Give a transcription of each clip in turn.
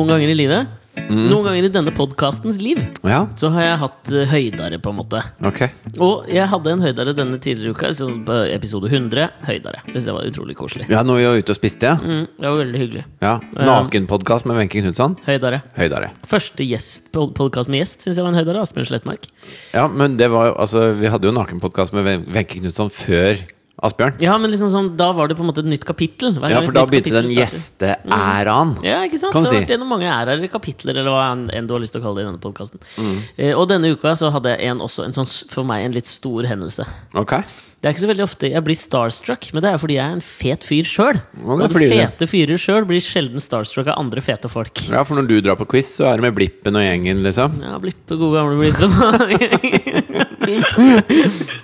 noen ganger i livet. Noen ganger i denne podkastens liv Ja, så har jeg hatt høydare høydere, på en måte. Okay. Og jeg hadde en høydare denne tidligere uka, så på episode 100. Høydare. Det synes jeg var utrolig koselig. Ja, når vi var ute og spiste, ja. Mm, det var veldig hyggelig. ja. Nakenpodkast med Wenche Knutson. Høydare. høydare. Første gjest podkast med gjest syns jeg var en høydare. Asbjørn Slettmark. Ja, men det var jo Altså, vi hadde jo nakenpodkast med Wen- Wenche Knutson før Asbjørn. Ja, men liksom sånn, da var det på en måte et nytt kapittel. Ja, for da begynte den gjesteæraen. Mm. Ja, ikke sant? Kan det har si. vært gjennom mange æraer eller kapitler, eller hva enn du har lyst til å kalle det i denne podkasten. Mm. Eh, og denne uka så hadde jeg en, også en sånn, for meg en litt stor hendelse. Ok. Det er ikke så veldig ofte jeg blir starstruck, men det er fordi jeg er en fet fyr sjøl. Og fete fyrer sjøl blir sjelden starstruck av andre fete folk. Ja, for når du drar på quiz, så er det med Blippen og gjengen, liksom. Ja, Blippe, gode gamle Blippen.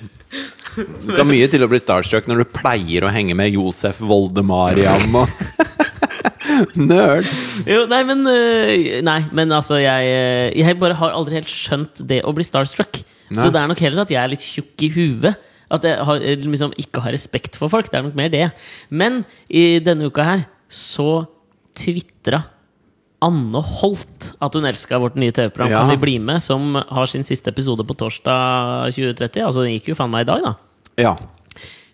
Det skal mye til å bli starstruck når du pleier å henge med Josef Voldemariam og Nerd! jo, nei, men øh, Nei, men altså, jeg, øh, jeg bare har aldri helt skjønt det å bli starstruck. Nei. Så det er nok heller at jeg er litt tjukk i huet. At jeg har, øh, liksom, ikke har respekt for folk. Det er nok mer det. Men i denne uka her så tvitra Anne Holt at hun elska vårt nye TV-program Ja. Kan vi bli med, som har sin siste episode på torsdag 2030. Altså, den gikk jo faen meg i dag, da. Ja.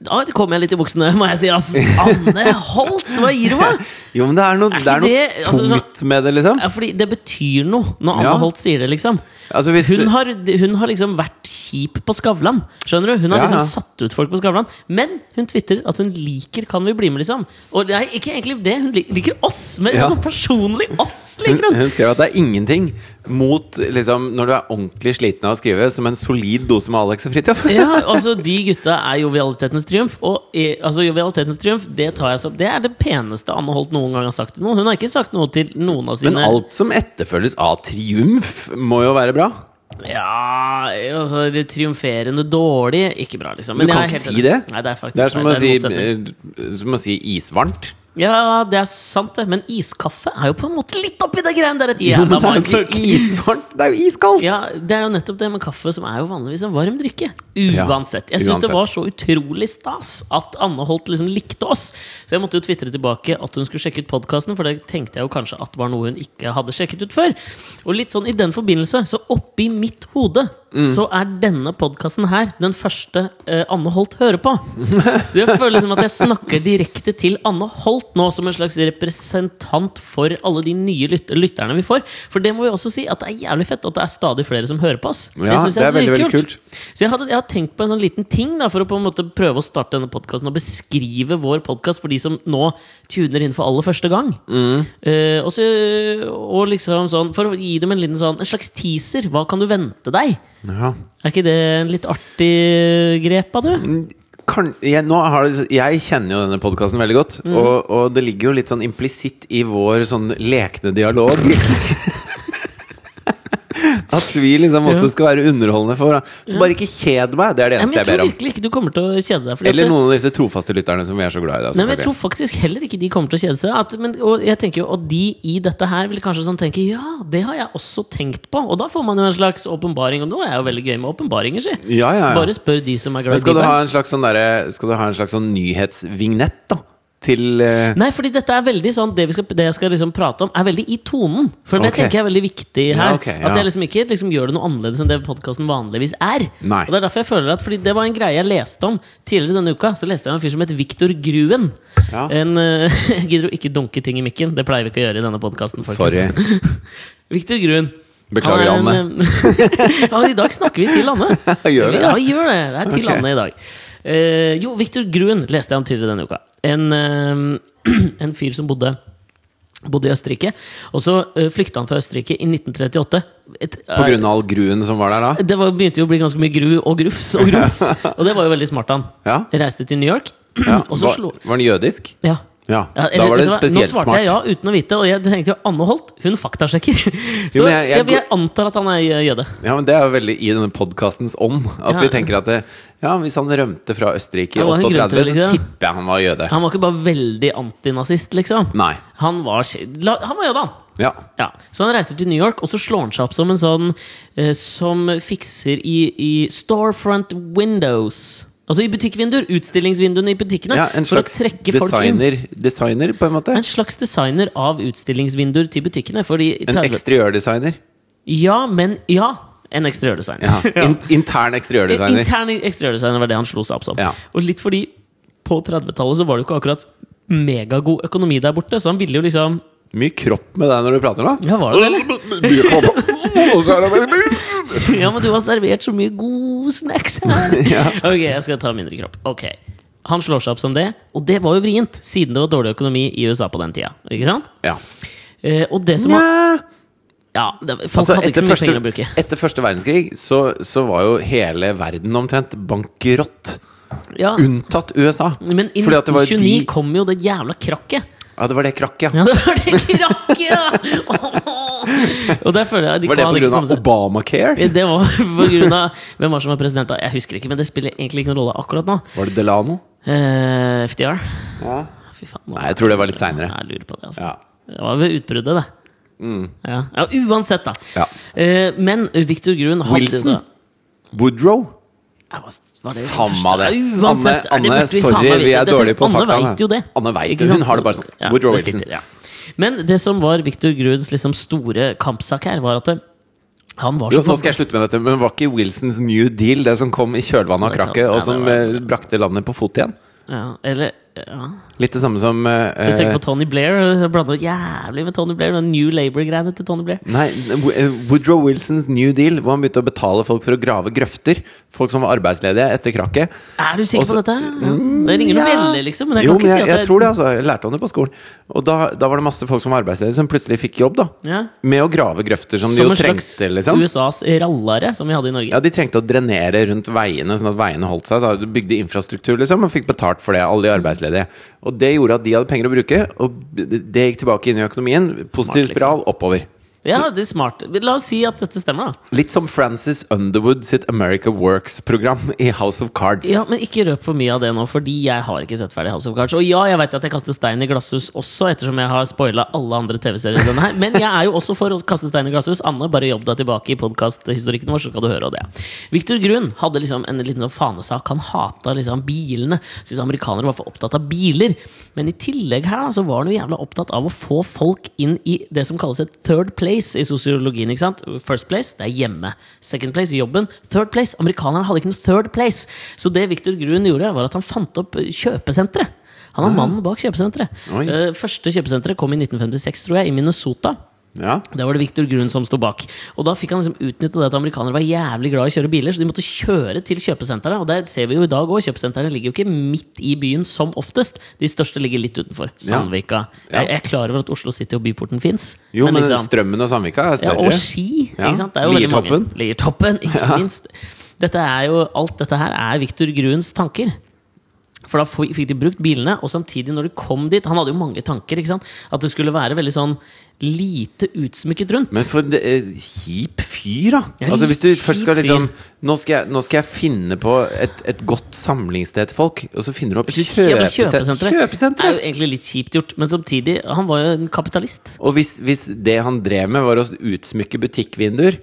Da kom jeg litt i buksene, må jeg si. Altså, Anne Holt, hva gir du meg? Jo, men det er noe, Er det er noe det- altså, tungt med det, liksom. Ja, fordi det betyr noe når Anne Ja. Holt sier det, liksom. Altså, hvis Hun har, hun har liksom vært kjip på Skavlan. Skjønner du? Hun har Ja, liksom satt ut folk på Skavlan. Men hun twitrer at hun liker Kan vi bli med, liksom. Og nei, ikke egentlig det. Hun liker oss, men sånn personlig oss hun, liker hun. hun skrev at det er ingenting mot liksom, når du er ordentlig sliten av å skrive, som en solid dose med Alex og Fridtjof. Ja, altså De gutta er jovialitetens triumf. Og eh, altså jovialitetens triumf Det tar jeg som Det er det peneste Anne Holt noen gang har sagt til noen. Hun har ikke sagt noe til noen av sine Men alt som etterfølges av triumf, må jo være bra. Ja, altså Triumferende dårlig, ikke bra, liksom. Du jeg kan er ikke si det. Nei, det er faktisk Det er som å si, er eh, som å si isvarmt. Ja, det er sant, det. Men iskaffe er jo på en måte litt oppi det greiene der. Et jævla det er jo ikke isvarmt, det er jo iskaldt! Ja, det er jo nettopp det med kaffe, som er jo vanligvis en varm drikke. Uansett. Jeg syns det var så utrolig stas at Anne Holt liksom likte oss. Så jeg måtte jo tvitre tilbake at hun skulle sjekke ut podkasten, for det tenkte jeg jo kanskje at var noe hun ikke hadde sjekket ut før. Og litt sånn i den forbindelse, så oppi mitt hode Mm. så er denne podkasten her den første eh, Anne Holt hører på. Du, jeg føler liksom at jeg snakker direkte til Anne Holt nå, som en slags representant for alle de nye lyt lytterne vi får. For det må vi også si, at det er jævlig fett at det er stadig flere som hører på oss. Ja, synes det jeg er veldig, veldig kult Så jeg, hadde, jeg har tenkt på en sånn liten ting da, for å på en måte prøve å starte denne podkasten og beskrive vår podkast for de som nå tuner inn for aller første gang. Mm. Eh, også, og liksom sånn, for å gi dem en, liten sånn, en slags teaser. Hva kan du vente deg? Ja. Er ikke det en litt artig grep av det? Kan, jeg, nå har, det- jeg kjenner jo denne podkasten veldig godt, mm. og, og det ligger jo litt sånn implisitt i vår sånn lekne dialog. At vi liksom også skal være underholdende for Så bare ikke kjed meg! Det er det eneste jeg jeg tror ber om. virkelig ikke du kommer til å kjede deg. Eller noen av disse trofaste lytterne som vi er så glad i. Da, Nei, men jeg tror faktisk heller ikke de kommer til å kjede seg. At, men, og jeg tenker jo, og de i dette her vil kanskje sånn tenke Ja, det har jeg også tenkt på. Og da får man jo en slags åpenbaring. Og nå er jeg jo veldig gøy med åpenbaringer, si. ja, ja, ja. Bare spør de som er glad i skal du ha en slags sånn, skal du ha en slags sånn nyhetsvignett, da? Til uh... Nei, fordi dette er veldig sånn Det, vi skal, det jeg skal liksom prate om, er veldig i tonen. For det Ok. tenker jeg er veldig viktig her. Ja, okay, ja. At jeg liksom ikke liksom gjør det noe annerledes enn det podkasten vanligvis er. Nei. Og det er derfor jeg føler at Fordi det var en greie jeg leste om tidligere denne uka. Så leste jeg om en fyr som het Victor Gruen. Ja. En, uh, jeg gidder å ikke dunke ting i mikken. Det pleier vi ikke å gjøre i denne podkasten. Sorry. Victor Gruen. Beklager, Han er en, eh, ja, I dag snakker vi til Anne. Gjør vi det? Ja, vi gjør det. Det er til okay. Anne i dag. Uh, jo, Victor Gruen leste jeg om tidligere denne uka. En, uh, en fyr som bodde Bodde i Østerrike. Og så uh, flykta han fra Østerrike i 1938. Et, På grunn av all gruen som var der da? det var, begynte jo å bli ganske mye gru og grufs og grums. og det var jo veldig smart, han. Ja. Reiste til New York, ja. Var, var han jødisk? Ja. Ja. Ja, da var det spesielt smart. Nå svarte jeg ja uten å vite, og jeg tenkte jo Anne Holt, hun faktasjekker. Så Jo, jeg, jeg- jeg antar at han er jøde. Ja, men Det er jo veldig i denne podkastens ånd. At Ja. vi tenker at det, ja, hvis han rømte fra Østerrike i Ja, hva er en grunn 38, så tipper jeg han var jøde. Han var ikke bare veldig antinazist, liksom. Nei. Han var, han var jøde, han. Ja. Ja, Så han reiser til New York, og så slår han seg opp som en sånn eh, som fikser i, i Storefront Windows. Altså i butikkvinduer. Utstillingsvinduene i butikkene. Ja, en for å slags trekke folk inn. designer, designer, på en måte. En slags designer av utstillingsvinduer til butikkene. En 30 eksteriørdesigner. Ja, men Ja! En eksteriørdesigner. Ja. In, intern eksteriørdesigner. Intern eksteriørdesigner var det han slo seg opp som. Ja. Og litt fordi på 30-tallet så var det jo ikke akkurat megagod økonomi der borte, så han ville jo liksom Mye kropp med deg når du prater nå. Ja, var det det, Ja, men du har servert så mye god snacks her! Ja. Ok, jeg skal ta mindre kropp. Ok. Han slår seg opp som det, og det var jo vrient, siden det var dårlig økonomi i USA på den tida. Ikke sant? Ja. Eh, og det som var Ja, det, folk Altså, hadde ikke så mye første, penger å bruke. etter første verdenskrig så, så var jo hele verden omtrent bankerott. Ja, Unntatt USA. men i Fordi at det var 1929 de- kom jo det jævla krakket. Ja, det var det krakket. Ja, det var det krakket, ja! og der føler jeg de Var det pga. Obamacare? Det var på grunn av Hvem var som var president da? Jeg husker ikke, men det spiller egentlig ikke noen rolle akkurat nå. Var det Delano? Eh, FDR. Ja. Fy faen. Nei, jeg tror det var litt senere. Jeg lurer på det, altså. Ja. Det var ved utbruddet, det. Ja. ja, uansett, da. Ja. Eh, men Victor Grun hadde Wilson? Woodrow? Var det Samme det. Uansett, Anne, Anne sorry, vi er dårlige på Anne fakta. vet jo det. Anne vet. Hun har det bare sånn. Ja, Woodrow Wilson. ja. Men det som var Victor Gruds liksom store kampsak her, var at det, han var Jo, så nå skal jeg slutte med dette, men var ikke Wilsons New Deal det som kom i kjølvannet av krakket, og som eh, brakte landet på fot igjen? ja, Eller ja. Litt det samme som uh, Du tenker på Tony Blair. Blanda jævlig med Tony Blair. Den New Labour-greiene til Tony Blair. Nei, eh, Woodrow Wilsons New Deal, hvor han begynte å betale folk for å grave grøfter. Folk som var arbeidsledige etter krakket. Er du sikker Også- på dette? Ja. Det ringer noen Ja. bjeller, liksom. Men jeg jo, kan ikke men si jeg, at jeg tror det, altså. Jeg lærte om det på skolen. Og da, da var det masse folk som var arbeidsledige, som plutselig fikk jobb, da. Ja. Med å grave grøfter som, de Som jo en slags trengte, liksom. USAs rallare, som vi hadde i Norge. Ja, De trengte å drenere rundt veiene, sånn at veiene holdt seg. Da. De bygde infrastruktur, liksom, og fikk betalt for det, alle de arbeidsledige. Og det gjorde at de hadde penger å bruke, og det gikk tilbake inn i økonomien. Positiv liksom. spiral oppover. Ja, det er smart. La oss si at dette stemmer, da. Litt som Francis Underwood sitt America Works-program i House of Cards. Ja, Men ikke røp for mye av det nå, fordi jeg har ikke sett ferdig House of Cards. Og ja, jeg vet at jeg kaster stein i glasshus også, ettersom jeg har spoila alle andre TV-serier. i denne her Men jeg er jo også for å kaste stein i glasshus. Anne, bare jobb deg tilbake i podkasthistorikken vår, så skal du høre det. Victor Grun hadde liksom en liten sånn fanesak. Han hata liksom bilene. Syntes amerikanere var for opptatt av biler. Men i tillegg her da, så var han jo jævla opptatt av å få folk inn i det som kalles et third place i sosiologien. ikke sant? First place, det er hjemme. Second place, jobben. Third place, amerikanerne hadde ikke noe third place. Så det Victor Grun gjorde, var at han fant opp kjøpesenteret. Han er mannen bak kjøpesenteret. Eh, første kjøpesenteret kom i 1956, tror jeg, i Minnesota. Ja. Der var det Victor Grun som sto bak. Og da fikk han liksom utnytte det at amerikanere var jævlig glad i å kjøre biler, så de måtte kjøre til kjøpesenteret. Og der ser vi jo i dag òg, kjøpesentrene ligger jo ikke midt i byen som oftest. De største ligger litt utenfor. Sandvika. Ja. Jeg, jeg er klar over at Oslo City og Byporten fins. Jo, men, liksom- Strømmen og Sandvika er ja, større. og ski. Ja. Ikke sant? Det er jo Liertoppen. Liertoppen, ikke minst. Dette er jo, alt dette her er Victor Gruns tanker. For da fikk de brukt bilene, og samtidig når de kom dit Han hadde jo mange tanker. ikke sant? At det skulle være veldig sånn lite utsmykket rundt. Men for en eh, kjip fyr, da! Ja, altså Hvis du først skal liksom nå skal, jeg, nå skal jeg finne på et, et godt samlingssted til folk, og så finner du opp kjøpesenteret! kjøpesenter. er jo egentlig litt kjipt gjort, men samtidig Han var jo en kapitalist. Og hvis, hvis det han drev med, var å utsmykke butikkvinduer,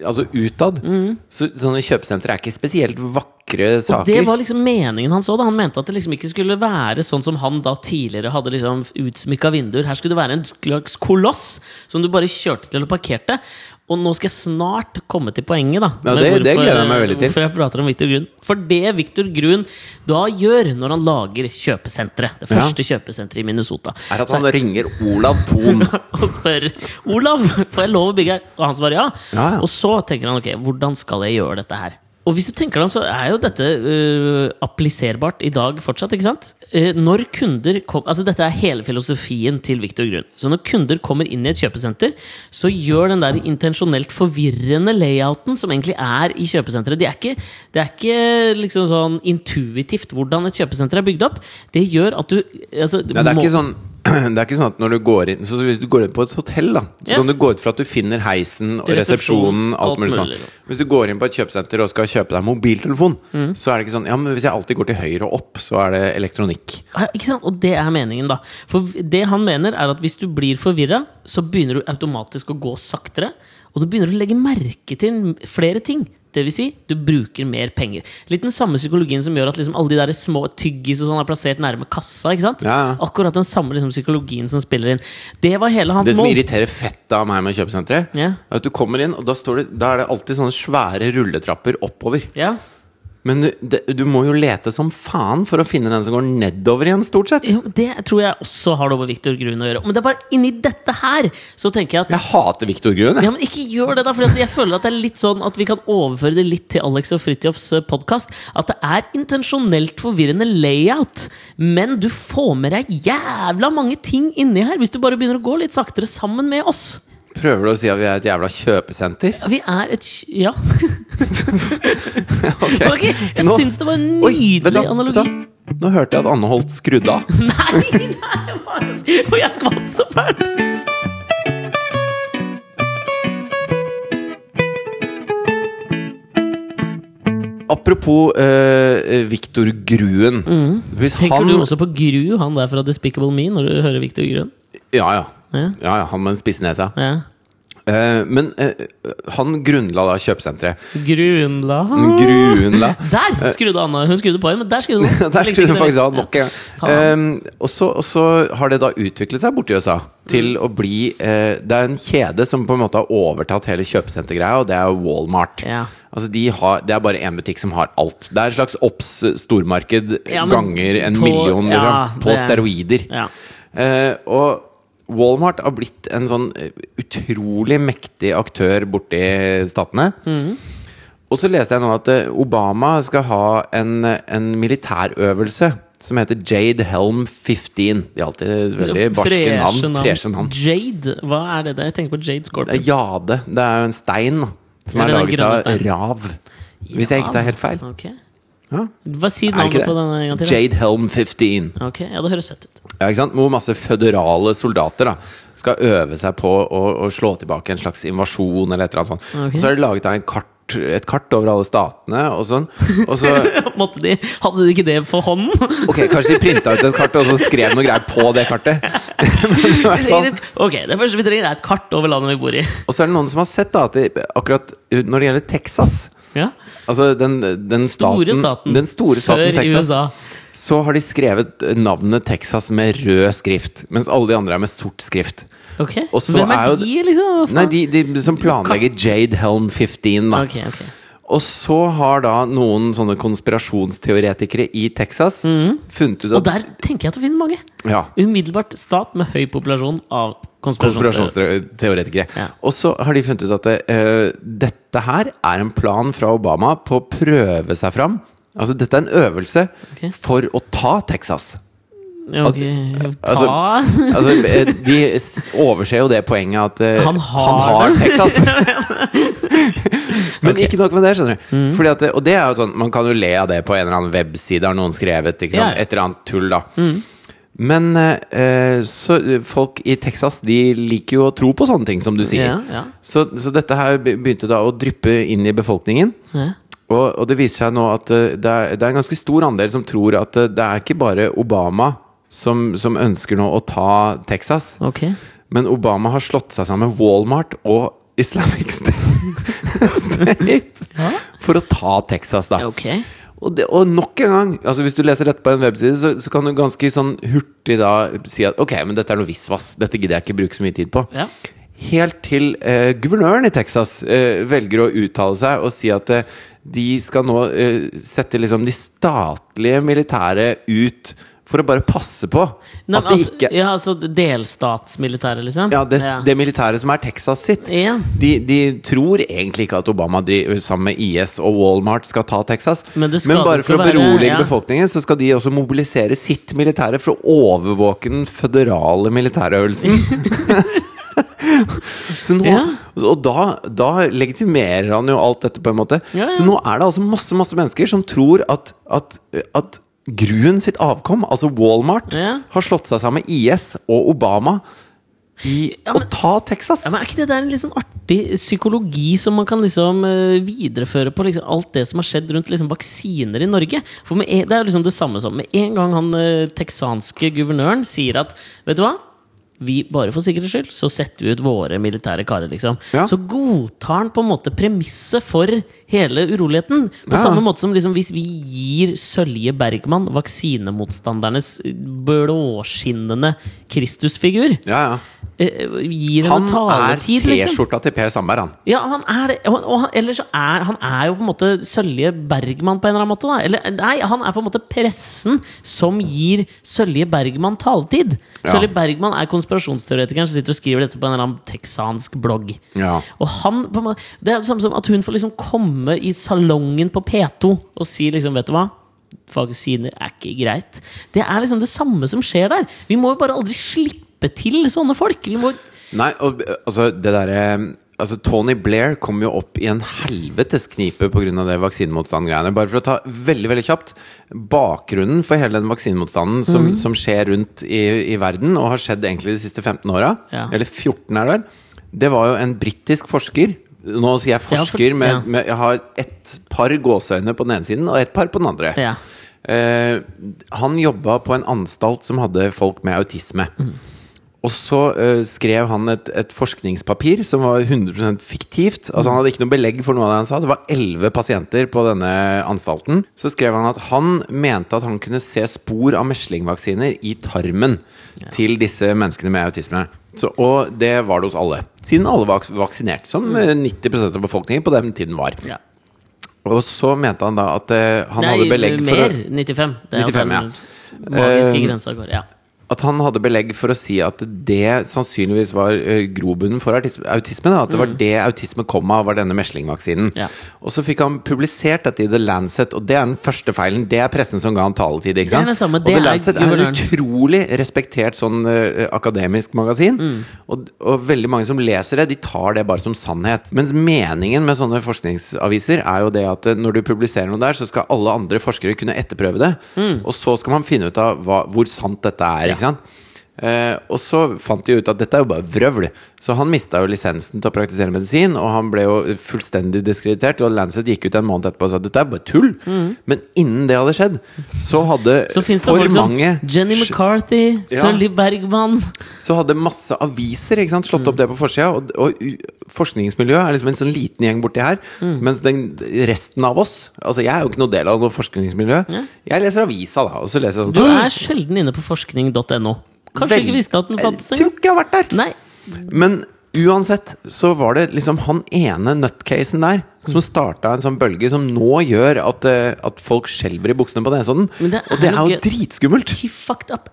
altså utad, så sånne kjøpesentre er ikke spesielt vakre Og saker. det var liksom meningen han så. da Han mente at det liksom ikke skulle være sånn som han da tidligere hadde liksom utsmykka vinduer. Her skulle det være en slags koloss som du bare kjørte til og parkerte. Og nå skal jeg snart komme til poenget, da. Ja, det, det- det gleder jeg meg veldig til. Hvorfor jeg prater om Victor Grun. For det Victor Grun da gjør når han lager kjøpesenteret, det Ja. første kjøpesenteret i Minnesota, er at han ringer Olav Thon. og spør Olav, får jeg lov å bygge her? Og han svarer ja. Ja, ja. Og så tenker han ok, hvordan skal jeg gjøre dette her? Og hvis du tenker deg om, så er jo dette uh, appliserbart i dag fortsatt. ikke sant? Uh, når kunder kom, altså Dette er hele filosofien til Victor Grun. Så når kunder kommer inn i et kjøpesenter, så gjør den der intensjonelt forvirrende layouten som egentlig er i kjøpesenteret Det er ikke, det er ikke liksom sånn intuitivt hvordan et kjøpesenter er bygd opp. Det gjør at du altså, Nei, det er må- ikke sånn det er ikke sånn at når du går inn Så Hvis du går inn på et hotell, da så Ja. kan du gå ut fra at du finner heisen og Resepsjonen. Alt alt mulig sånn. Hvis du går inn på et kjøpesenter og skal kjøpe deg mobiltelefon, Mm. så er det ikke sånn Ja, men hvis jeg alltid går til høyre og opp, så er det elektronikk. Ja, Ikke sant? Og det er meningen, da. For det han mener, er at hvis du blir forvirra, så begynner du automatisk å gå saktere. Og du begynner å legge merke til flere ting. Det vil si, du bruker mer penger. Litt den samme psykologien som gjør at liksom alle de der små tyggis og sånn er plassert nærme kassa. ikke sant? Ja. Akkurat den samme liksom, psykologien som spiller inn. Det var hele hans mål. Det som mål. irriterer fettet av meg med kjøpesenteret, Ja. er at du kommer inn, og da, står det, da er det alltid sånne svære rulletrapper oppover. Ja. Men du, det, du må jo lete som faen for å finne den som går nedover igjen, stort sett. Jo, det tror jeg også har noe med Victor Grun å gjøre. Men det er bare inni dette her så tenker jeg at Jeg hater Victor jeg. Ja, men Ikke gjør det, da! For jeg føler at det er litt sånn at vi kan overføre det litt til Alex og Fridtjofs podkast. At det er intensjonelt forvirrende layout. Men du får med deg jævla mange ting inni her hvis du bare begynner å gå litt saktere sammen med oss. Prøver du å si at vi er et jævla kjøpesenter? Vi er et Ja. Ok. Ok, Jeg Nå- syns det var en Oi, nydelig hva? analogi. Nå hørte jeg at Anne Holt skrudde av. Nei, nei, og jeg skvatt så fælt! Apropos uh, Victor Gruen. Mm. Tenker han du også på Gru, han der fra Despicable Me, når du hører Victor Gruen? Ja, ja. Ja. ja, ja han med den spisse nesa. Ja. Eh, men eh, han grunnla da kjøpesenteret. Grunla Grunla. Der skrudde Anna! Hun skrudde på igjen, men der skrudde hun. Der skrudde hun faktisk av nok en gang. Um, og, så, og så har det da utviklet seg borti USA til å bli eh, Det er en kjede som på en måte har overtatt hele kjøpesentergreia, og det er Walmart. Ja. Altså de har, Det er bare én butikk som har alt. Det er et slags Obs stormarked Ja, ganger en på- million, ja, liksom. på det- steroider. Ja. Eh, og Walmart har blitt en sånn eh, utrolig mektig aktør borti statene. Mm. Og så leste jeg nå at eh, Obama skal ha en, en militærøvelse som heter Jade Helm 15. De har alltid veldig barske navn. Freshe navn. Jade, hva er det der? Jeg tenker på Jade Scorpion. jade. Det er jo en stein som er er laget av rav. Hvis jeg ikke tar helt feil. Ok. Ja. Hva sier Er navnet på denne en gang til? da? Jade Helm 15. Ok, Ja, det høres fett ut. Ja, ikke sant? Hvor masse føderale soldater da skal øve seg på å, å slå tilbake en slags invasjon eller et eller annet sånt. Ok. Og så er det laget av en kart, et kart over alle statene og sånn. Og så Måtte de, Hadde de ikke det for hånden? Ok, kanskje de printa ut et kart og så skrev noe greier på det kartet. Men i hvert fall ok, Det første vi trenger, er et kart over landet vi bor i. Og så er det noen som har sett da at det, akkurat når det gjelder Texas Ja, Altså den, den staten, Store staten. Den store staten Sør i Texas. USA. Så har de skrevet navnet Texas med rød skrift, mens alle de andre er med sort skrift. Ok, Og så Hvem er, er jo- de, liksom? Nei, de, de som planlegger Jade Helm 15, da. Ok, ok Og så har da noen sånne konspirasjonsteoretikere i Texas funnet ut Og der tenker jeg at du finner mange. ja, Umiddelbart stat med høy populasjon av konspirasjonsteoretikere. Ja. Og så har de funnet ut at det, uh, dette her er en plan fra Obama på å prøve seg fram. Altså Dette er en øvelse okay. for å ta Texas. Ja, Ok, ta Altså, altså, eh, de overser jo det poenget at eh, Han har. Texas. Men Ok. Mm. ikke nok med det, skjønner du. Fordi at, og det er jo sånn Man kan jo le av det på en eller annen webside, har noen skrevet. Ikke sant? Mm. Et eller annet tull, da. Men eh, så folk i Texas De liker jo å tro på sånne ting, som du sier. Yeah, yeah. Så, så dette her begynte da å dryppe inn i befolkningen. Og, og det viser seg nå at eh, det er, det er en ganske stor andel som tror at eh, det er ikke bare Obama som, som ønsker nå å ta Texas. Okay. Men Obama har slått seg sammen med Walmart og Islamic State for å ta Texas, da. Okay. Og, det, og nok en gang, altså hvis du leser dette på en webside, så, så kan du ganske sånn hurtig da si at ok, men dette er noe visvas. Dette gidder jeg ikke bruke så mye tid på. Ja. Helt til eh, guvernøren i Texas eh, velger å uttale seg og si at eh, de skal nå eh, sette liksom de statlige militære ut for å bare passe på Nei, at det de altså, ikke ja, altså delstatsmilitæret, liksom? Ja, det, det militæret som er Texas sitt. Ja. De, de tror egentlig ikke at Obama driver sammen med IS og Walmart skal ta Texas. Men skal bare for å berolige ja. befolkningen, så skal de også mobilisere sitt militære for å overvåke den føderale militærøvelsen. nå, Ja. Og da, da legitimerer han jo alt dette, på en måte. Ja, ja. Så nå er det altså masse masse mennesker som tror at, at, at Gruen sitt avkom, altså Walmart, Ja. har slått seg sammen med IS og Obama i Ja, å ta Texas. Ja, men Er ikke det der en sånn artig psykologi som man kan liksom uh, videreføre på liksom alt det som har skjedd rundt liksom vaksiner i Norge? For med en, Det er jo liksom det samme som med en gang han uh, texanske guvernøren sier at Vet du hva? Vi, bare for sikkerhets skyld, så setter vi ut våre militære karer, liksom. Ja. Så godtar han på en måte premisset for hele uroligheten. På Ja. samme måte som liksom, hvis vi gir Sølje Bergman, vaksinemotstandernes blåskinnende Kristusfigur, Ja, ja. eh, gir henne Han er taletid, liksom. T-skjorta til Per Sandberg, han. Ja, han er det. Og, og han, ellers så er han er jo på en måte Sølje Bergman på en eller annen måte. Da. Eller, nei, han er på en måte pressen som gir Sølje Bergman taletid. Sølje Bergman er konspirasjonsteoretikeren som sitter og skriver dette på en eller annen texansk blogg. Ja. Og han, Det er det samme som at hun får liksom komme i salongen på P2 og si liksom, vet du hva? Vaksiner er ikke greit. Det er liksom det samme som skjer der. Vi må jo bare aldri slippe til sånne folk. Vi må Nei, og eh, altså det derre Altså Tony Blair kom jo opp i en helvetes knipe pga. det vaksinemotstand-greiene. Bare for å ta veldig veldig kjapt bakgrunnen for hele den vaksinemotstanden som, som skjer rundt i, i verden, og har skjedd egentlig de siste 15 åra, Ja. eller 14 er det vel, det var jo en britisk forsker. Nå sier jeg Ja, for- forsker, ja. med, jeg har et par gåseøyne på den ene siden og et par på den andre. Ja. Eh, han jobba på en anstalt som hadde folk med autisme. Og så uh, skrev han et, et forskningspapir som var 100% fiktivt. Altså Han hadde ikke noe belegg for noe av det han sa. Det var elleve pasienter på denne anstalten. Så skrev han at han mente at han kunne se spor av meslingvaksiner i tarmen til disse menneskene med autisme. Så, og det var det hos alle. Siden alle var vaksinert, som eh, 90% av befolkningen på den tiden var. ja. Og så mente han da at uh, han Nei, hadde belegg for Nei, mer. 95. Det er 95, ja. magiske grensa går. Ja. At han hadde belegg for å si at det sannsynligvis var uh, grobunnen for autisme. da, at det var det autisme kom av, var denne meslingvaksinen. Mm. Ja. Og så fikk han publisert dette i The Lancet, og det er den første feilen. Det er pressen som ga han taletid. ikke Det sant? det samme, og The Lancet er et guvernøren. utrolig respektert sånn uh, akademisk magasin. Mm. Og, og veldig mange som leser det, de tar det bare som sannhet. Mens meningen med sånne forskningsaviser er jo det at uh, når du publiserer noe der, så skal alle andre forskere kunne etterprøve det. Og så skal man finne ut av hva, hvor sant dette er. Mm. Ja. ikke sant? Eh, og så fant de ut at dette er jo bare vrøvl. Så han mista jo lisensen til å praktisere medisin, og han ble jo fullstendig diskreditert. Og Lancet gikk ut en måned etterpå og sa at dette er bare tull. Men innen det hadde skjedd, så hadde Mm. Så for folk som mange Jenny McCarthy, Ja. Bergman Så hadde masse aviser ikke sant, slått opp det på forsida. Og, og forskningsmiljøet er liksom en sånn liten gjeng borti her. Mm. Mens den, resten av oss Altså Jeg er jo ikke noe del av noe forskningsmiljø. Jeg leser avisa, da. Og så leser jeg Du sånn er sjelden inne på forskning.no. Kanskje Vel- ikke visste at den fantes Jeg tror ikke jeg har vært der. Nei. Men uansett så var det liksom han ene nutcasen der som starta en sånn bølge som nå gjør at, eh, at folk skjelver i buksene på Nesodden. Og det er jo dritskummelt! He fucked up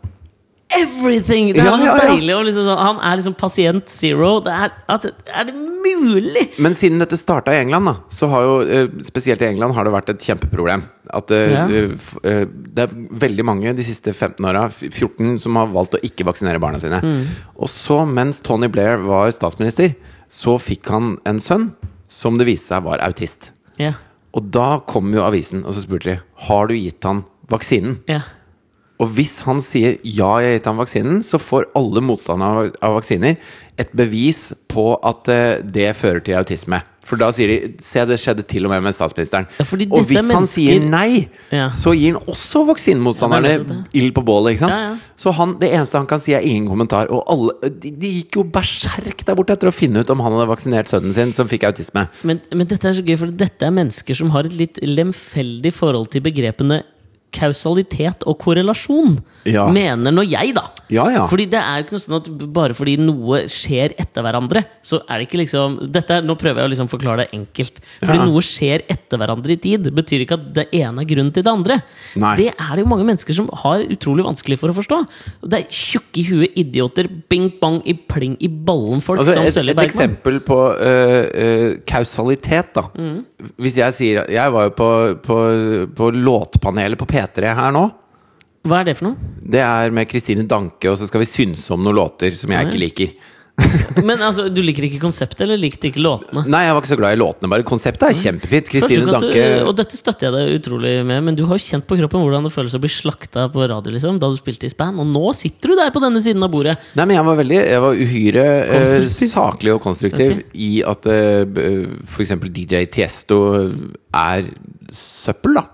everything! Det er Ja, ja, ja. deilig. Liksom sånn, han er liksom pasient zero. Det er, at, er det mulig?! Men siden dette starta i England, da så har jo eh, spesielt i England har det vært et kjempeproblem. At eh, eh, det er veldig mange de siste 15 åra, 14, som har valgt å ikke vaksinere barna sine. Mm. Og så, mens Tony Blair var statsminister, så fikk han en sønn som det viste seg var autist. Ja. Og da kom jo avisen, og så spurte de Har du gitt han vaksinen. ja. Og hvis han sier ja, jeg gitt han vaksinen, så får alle motstandere av, vaksiner et bevis på at eh, det fører til autisme. For da sier de Se, det skjedde til og med med statsministeren. Ja, og hvis mennesker... han sier nei, Ja. så gir han også vaksinemotstanderne ja, ild på bålet. Så han, det eneste han kan si, er ingen kommentar. Og alle, de, de gikk jo berserk der borte etter å finne ut om han hadde vaksinert sønnen sin, som fikk autisme. Men, men dette er så gøy, for dette er mennesker som har et litt lemfeldig forhold til begrepene kausalitet og korrelasjon. Ja. Mener nå jeg, da. Ja, ja. Fordi det er jo ikke noe sånn at bare fordi noe skjer etter hverandre, så er det ikke liksom dette Nå prøver jeg å liksom forklare det enkelt. Fordi Ja. noe skjer etter hverandre i tid, betyr ikke at det ene er grunnen til det andre. Nei. Det er det jo mange mennesker som har utrolig vanskelig for å forstå. Det er tjukke i huet idioter, bing bang i pling i ballen-folk Altså, som et, Bergman. et eksempel på øh, øh, kausalitet, da. Mm. Hvis jeg sier Jeg var jo på, på, på låtpanelet på P3 her nå. Hva er det for noe? Det er med Kristine Danke, og så skal vi synse om noen låter som jeg ikke liker. Men altså, Du liker ikke konseptet, eller likte ikke låtene? Nei, jeg var ikke så glad i låtene, bare konseptet er kjempefint. Kristine du, Danke og dette støtter jeg deg utrolig med, men du har jo kjent på kroppen hvordan det føles å bli slakta på radio liksom, da du spilte i span, og nå sitter du der på denne siden av bordet. Nei, men jeg var veldig Jeg var uhyre eh, saklig og konstruktiv okay. i at uh, f.eks. DJ Tiesto er søppel, da.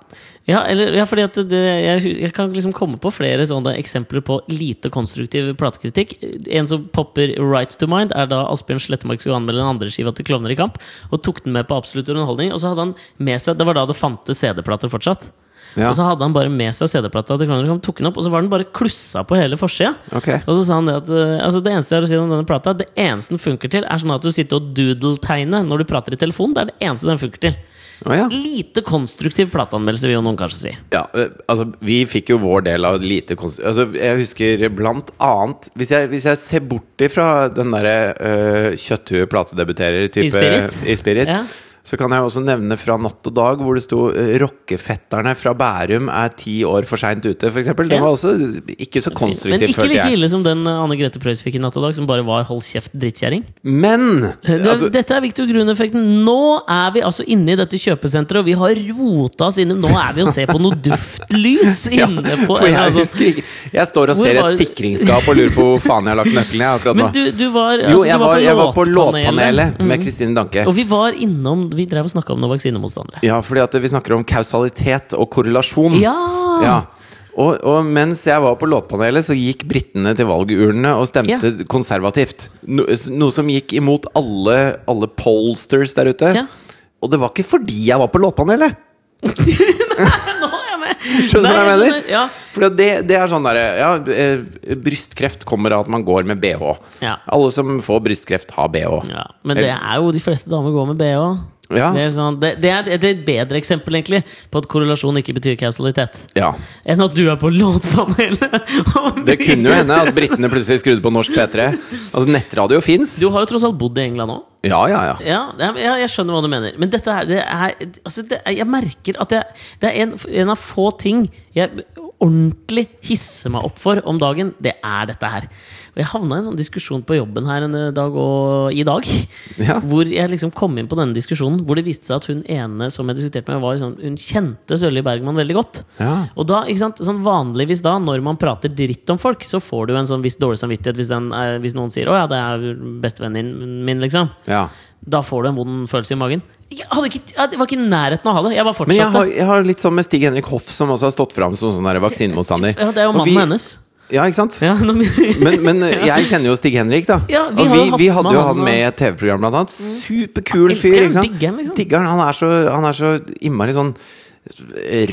Ja, eller, ja fordi det, jeg, jeg kan liksom komme på flere sånne eksempler på lite konstruktiv platekritikk. En som popper right to mind, er da Asbjørn Slettemark skulle anmelde den andre skiva til Klovner i kamp. Og tok den med på Absolutt underholdning. Og så hadde han med seg Det var da det fantes CD-plater fortsatt. Ja. Og så hadde han bare med seg CD-plata til Klovner i kamp, tok den opp, og så var den bare klussa på hele forsida. Okay. Og så sa han det at eh, altså det eneste jeg har å si om denne plata, det eneste den funker til, er sånn at du sitter og doodle-tegner når du prater i telefon. Det er det eneste den funker til. Å ja. Lite konstruktiv plateanmeldelse, vil jo noen kanskje si. Ja, altså Vi fikk jo vår del av lite konstruktiv Altså, jeg husker blant annet Hvis jeg, hvis jeg ser bort ifra den derre uh, kjøtthue platedebuterer-type I Spirit? i Spirit Ja. Så kan jeg også nevne fra Natt og Dag, hvor det sto uh, 'Rockefetterne fra Bærum er ti år for seint ute', f.eks. Den Ja. var også ikke så Men konstruktiv, ikke følte like jeg. ille som den eh, Anne Grete Preus fikk i natt og dag, som bare var 'hold kjeft, drittkjerring'. Men Du, altså, dette er Victor Grun-effekten. Nå er vi altså inne i dette kjøpesenteret, og vi har rota oss inn Nå er vi og ser på noe duftlys inne på for jeg altså, ikke Jeg står og ser ser var- et sikringsskap og lurer på hvor faen jeg har lagt nøkkelen jeg, akkurat nå. Men du, du var, altså, Jo, jeg var, jeg var på låtpanelet Mm. med Kristine Danke. Og vi var innom Vi drev og snakka om noen vaksinemotstandere. Ja, fordi vi snakker om kausalitet og korrelasjon. Ja! Ja. Og, og mens jeg var på låtpanelet, så gikk britene til valgurnene og stemte konservativt. No, noe som gikk imot alle, alle pollsters der ute. Ja. Og det var ikke fordi jeg var på låtpanelet! Er! Skjønner du hva jeg mener? Ja. For det, det er sånn derre ja, eh, Brystkreft kommer av at man går med bh. Ja. Alle som får brystkreft, har bh. Ja, men det er jo de fleste damer går med BH. Ja. Det, er sånn, det, det, er, det er et bedre eksempel egentlig på at korrelasjon ikke betyr kausalitet. Ja. Enn at du er på låtpanelet. Det kunne jo hende at britene plutselig skrudde på norsk P3. Altså, nettradio fins. Du har jo tross alt bodd i England òg. Ja, ja, ja. Ja, jeg skjønner hva du mener. Men dette her, det er, altså Jeg merker at jeg, det er en, en av få ting jeg ordentlig hisse meg opp for om dagen. Det er dette her. Og jeg havna i en sånn diskusjon på jobben her en dag og i dag. Ja. Hvor jeg liksom kom inn på denne diskusjonen Hvor det viste seg at hun ene som jeg diskuterte med, var liksom, hun kjente Sølvi Bergman veldig godt. Ja. Og da, ikke sant, sånn vanligvis da, når man prater dritt om folk, så får du en sånn viss dårlig samvittighet hvis, den hvis noen sier 'Å ja, det er bestevennen min', liksom. ja. Da får du en vond følelse i magen. Ikke, jeg var ikke i nærheten av å ha det. Jeg bare Men jeg har, jeg har litt sånn med Stig Henrik Hoff, som også har stått fram som sånn vaksinemotstander. Ja, det er jo mannen vi- hennes. Ja, ikke sant? Ja, Men, men jeg kjenner jo Stig Henrik, da. Ja, vi og vi, vi hadde jo han med i et TV-program, blant annet. Superkul fyr. ikke sant? digger han, liksom. Han. Er så, han er så innmari sånn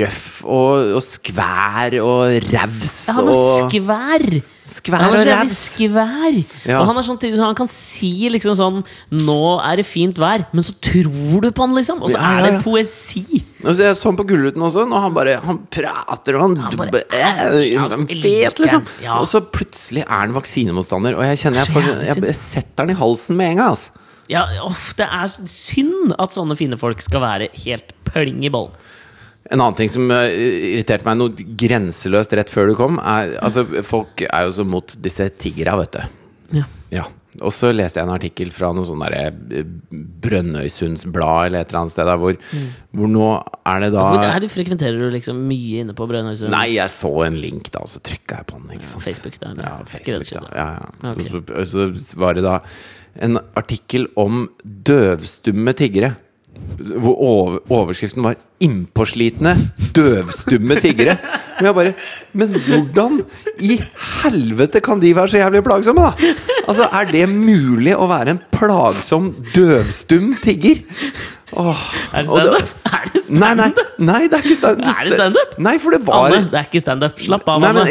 røff og, og skvær og raus Ja, han er skvær! Skvær han og raus. skvær! Ja. Og han er sånn så han kan si liksom sånn 'Nå er det fint vær', men så tror du på han, liksom! Og så Ja, er det poesi! Altså, jeg så han på Gullruten også, når han bare Han prater og han, Han bare Han vet, liksom! Og så plutselig er han vaksinemotstander, og jeg kjenner jeg, får, jeg, setter han i halsen med en gang, altså. Ja, off, Det er synd at sånne fine folk skal være helt pling i bollen. En annen ting som eh, irriterte meg noe grenseløst rett før du kom, er Altså, folk er jo så mot disse tigra, vet du. Ja. Ja. Og så leste jeg en artikkel fra noe sånn derre eh, Brønnøysundsblad eller et eller annet sted der hvor, hvor nå er det da Mm. Hvor er du, frekventerer du liksom mye inne på Brønnøysund? Nei, jeg så en link, da, og så trykka jeg på den. Sant? Facebook der. Ja, Facebook, da. Ja, ja. Okay. Så, så var det da en artikkel om døvstumme tiggere. Hvor overskriften var 'Innpåslitne døvstumme tiggere'. Men jeg bare Men hvordan i helvete kan de være så jævlig plagsomme, da? Altså, Er det mulig å være en plagsom døvstum tigger? Åh, Er det standup? Det Nei, nei, nei, det er ikke standup. Er det standup? Nei, for det var Anne, det er ikke standup. Slapp av, Anne.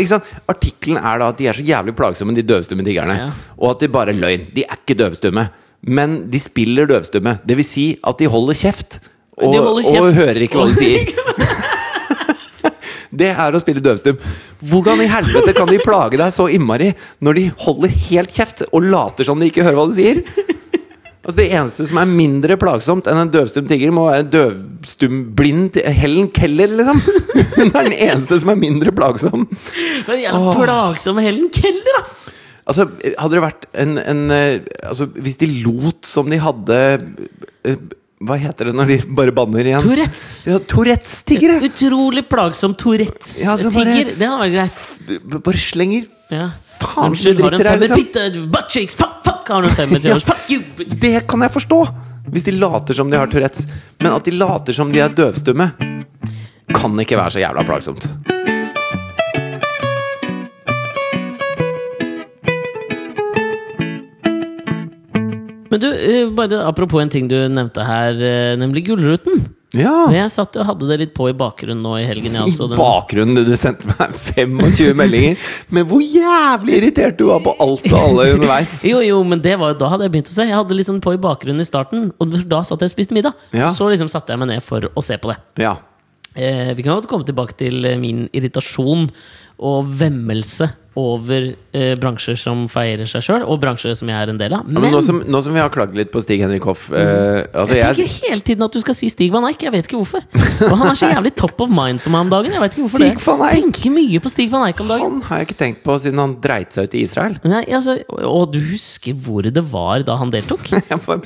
Artikkelen er da at de er så jævlig plagsomme, de døvstumme tiggerne. Ja. Og at de bare er løgn. De er ikke døvstumme. Men de spiller døvstumme. Det vil si at de holder kjeft. Og, holder kjeft. og hører ikke hva du sier. Det er å spille døvstum. Hvordan i helvete kan de plage deg så innmari når de holder helt kjeft og later som de ikke hører hva du sier? Altså Det eneste som er mindre plagsomt enn en døvstum tigger, må være en døvstum blind Helen Keller, liksom! Hun er den eneste som er mindre plagsom. Men jævla plagsom Helen Keller, ass! Altså, hadde det vært en, en eh, Altså, hvis de lot som de hadde eh, Hva heter det når de bare banner igjen? Tourettes. Ja, Tourettes-tiggere! Utrolig plagsom Tourettes-tigger. Ja, Det hadde vært greit. Bare slenger Ja. Faen, så en dritter liksom. Butt cheeks, fuck, fuck! Har du femmer til oss? Fuck you! Det kan jeg forstå! Hvis de later som de har Tourettes. Men at de later som de er døvstumme kan ikke være så jævla plagsomt. Men du, eh, bare apropos en ting du nevnte her, eh, nemlig Gullruten. Ja. Jeg satt og hadde det litt på i bakgrunnen nå i helgen. Jeg, I altså, I bakgrunnen du sendte meg 25 meldinger Men hvor jævlig irritert du var på alt og alle underveis. Jo, jo, men det var jo da hadde jeg begynt å se. Jeg hadde liksom på i bakgrunnen i starten, og da satt jeg og spiste middag. Ja. Så liksom satte jeg meg ned for å se på det. Ja. Eh, vi kan godt komme tilbake til min irritasjon og vemmelse over eh, bransjer som feirer seg sjøl, og bransjer som jeg er en del av. Ja, men nå som, nå som vi har klagd litt på Stig Henrik Hoff eh, altså jeg jeg, tenker hele tiden at du skal si Stig van Eijk. Jeg vet ikke hvorfor. Og han er så jævlig top of mind for meg om dagen. Jeg vet ikke hvorfor Stig det van Eyck? Tenker mye på Stig van Eijk om dagen. Han har jeg ikke tenkt på siden han dreit seg ut i Israel. Nei, altså, og du husker hvor det var da han deltok? Jeg var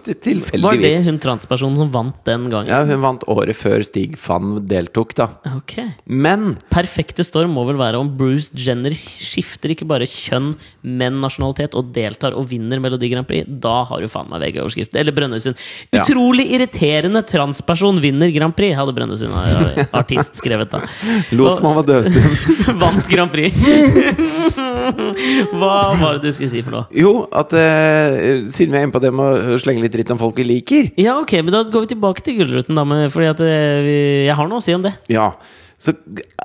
Var det hun transpersonen som vant den gangen? Ja, hun vant året før Stig van deltok, da. Okay. Men Perfekte storm må vel være om Bruce Jenner skifter ikke bare kjønn, men nasjonalitet, og deltar og vinner Melodi Grand Prix. Da har du faen meg VG-overskrift. Eller Brønnøysund. Ja. Utrolig irriterende transperson vinner Grand Prix, hadde Brønnøysund eh, artist skrevet da. lot som han var dødstund. Vant Grand Prix. Hva var det du skulle si for noe? Jo, at eh, siden vi er inne på det med å slenge litt dritt om folk vi liker Ja, ok, men da går vi tilbake til Gullruten, da. Med, fordi at eh, vi- jeg har noe å si om det. Ja. Så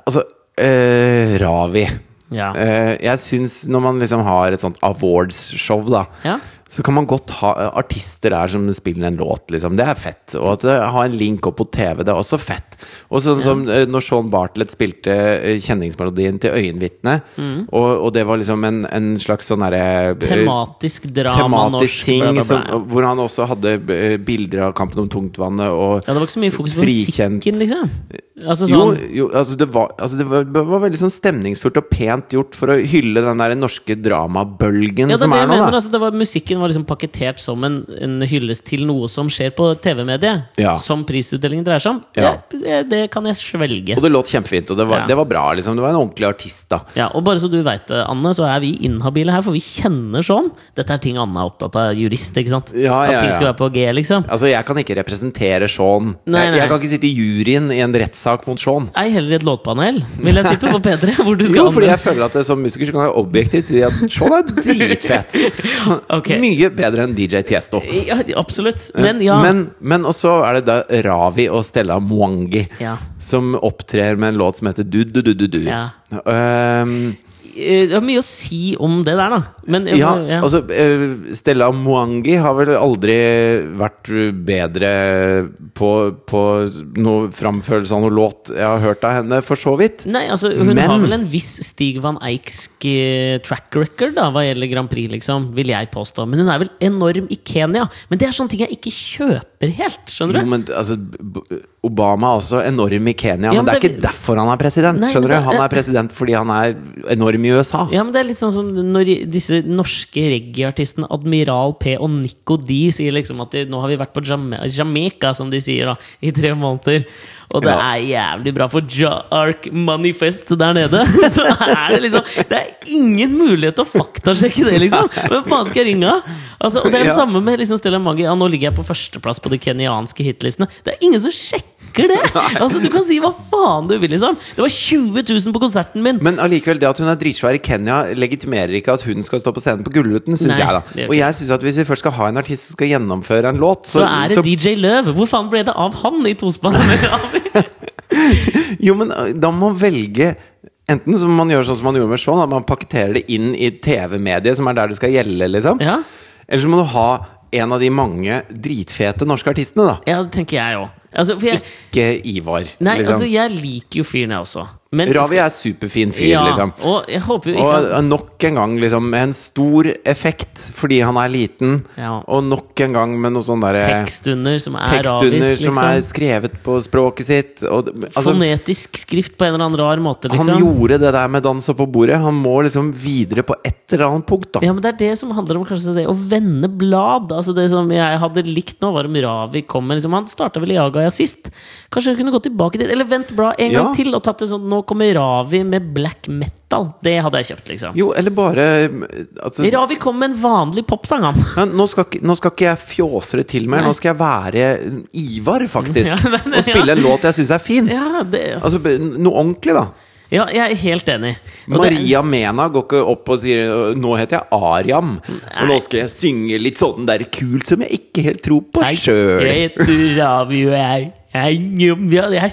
altså eh, Ravi. Ja. Eh, jeg syns når man liksom har et sånt awards-show, da Ja. Så kan man godt ha eh, artister der som spiller en låt, liksom. Det er fett. Og at det, ha en link opp på TV, det er også fett. Og sånn som ja. når Sean Bartlett spilte eh, kjenningsmelodien til Øyenvitne, Mm. og, og det var liksom en, en slags sånn derre eh, Tematisk drama, tematisk norsk, ting, bla, bla, bla. Som, hvor han også hadde eh, bilder av kampen om tungtvannet og Ja, det var ikke så mye fokus på Frikjent. musikken, liksom. Altså jo, sånn jo altså det, var, altså det var, det var veldig sånn stemningsfullt og pent gjort for å hylle den der norske dramabølgen ja, som er nå, da. altså, det var, Musikken var liksom pakketert som en, en hyllest til noe som skjer på TV-mediet. Ja. Som prisutdelingen dreier seg om. Ja. Det, det, kan jeg svelge. Og det låt kjempefint, og det var, Ja. det var bra. liksom Det var en ordentlig artist, da. Ja, og bare så du veit det, Anne, så er vi inhabile her, for vi kjenner sånn. Dette er ting Anne er opptatt av, jurist, ikke sant? Ja, ja, At ting skal være på G, liksom. Altså, Jeg kan ikke representere Sean. Nei, nei. jeg kan ikke sitte i juryen i en rettssak mot Sean. Ei heller i et låtpanel, vil jeg tippe, på P3. Hvor du skal Jo, fordi jeg føler at det, som musiker så kan jeg objektivt si at Sean er dritfett. Ok. Mye bedre enn DJ Tiesto. Ja, absolutt. Men ja. Men, men også er det da Ravi og Stella Mwangi Ja. som opptrer med en låt som heter Du, du, du, du, du. Ja. Eh, Det har mye å si om det der, da. Men ja, ja. altså eh, Stella Mwangi har vel aldri vært bedre på, på noe framførelse av noe låt jeg har hørt av henne, for så vidt. Nei, altså Hun Men- har vel en viss Stig van Eiksk eh, track record da hva gjelder Grand Prix, liksom, vil jeg påstå. Men hun er vel enorm i Kenya. Men det er sånne ting jeg ikke kjøper helt. Skjønner Jo, du? men altså, Obama er også enorm i Kenya, Ja, men men det er ikke derfor han er president. Nei, skjønner du? Han er president fordi han er enorm i USA. Ja, men det er litt sånn som når disse norske reggae-artistene Admiral P og Nico D sier liksom at de, nå har vi vært på Jamaica, som de sier, da, i tre måneder. Og det Ja. er jævlig bra for Ja-Ark Manifest der nede. Så er det liksom Det er ingen mulighet til å faktasjekke det, liksom! Hvem faen skal jeg ringe? Altså, og det er det Ja. samme med liksom Stella Magi. Ja, nå ligger jeg på førsteplass på de kenyanske hitlistene. Det er ingen som sjekker det! Altså, Du kan si hva faen du vil, liksom. Det var 20 000 på konserten min! Men allikevel, det at hun er dritsvær i Kenya, legitimerer ikke at hun skal stå på scenen på Gullruten, syns jeg. da Og jeg synes at hvis vi først skal ha en artist som skal gjennomføre en låt, Så er det DJ Løv. Hvor faen ble det av han i tospannet? Jo, men da må man velge Enten så må man gjøre sånn som man gjorde med Shaun, at man pakketterer det inn i TV-mediet, som er der det skal gjelde, liksom. Ja, Eller så må du ha en av de mange dritfete norske artistene, da. ja det tenker jeg òg. Altså, Ikke Ivar. nei, liksom. altså, jeg liker jo fyren, jeg også. Men Ravi er superfin fyr, ja, liksom. Og jeg håper jo ikke Og nok en gang liksom med en stor effekt fordi han er liten. Ja. Og nok en gang med noe sånn derre tekstunder som er tekstunder ravisk, som er liksom. skrevet på språket sitt. Og, altså, Fonetisk skrift på en eller annen rar måte, liksom. han gjorde det der med dans opp på bordet. Han må liksom videre på et eller annet punkt, da. Ja, men Det er det som handler om kanskje det å vende blad. Altså Det som jeg hadde likt nå, var om Ravi kommer liksom, Han starta vel i Agaya sist. Kanskje hun kunne gå tilbake dit, eller vent blad en Ja. gang til og tatt det sånn Nå kommer Ravi med black metal. Det hadde jeg kjøpt, liksom. Jo, eller bare altså, Ravi kom med en vanlig popsang, han. ja, nå, skal, nå skal ikke jeg fjåse det til mer. Nå skal jeg være Ivar, faktisk. Ja, det og spille en låt jeg syns er fin. Ja, det, Altså, noe ordentlig, da. ja, jeg er helt enig. Og det- Maria Mena går ikke opp og sier 'nå heter jeg Ariam', og nå skal jeg synge litt sånn der kult som jeg ikke helt tror på sjøl. jeg, jeg, jeg,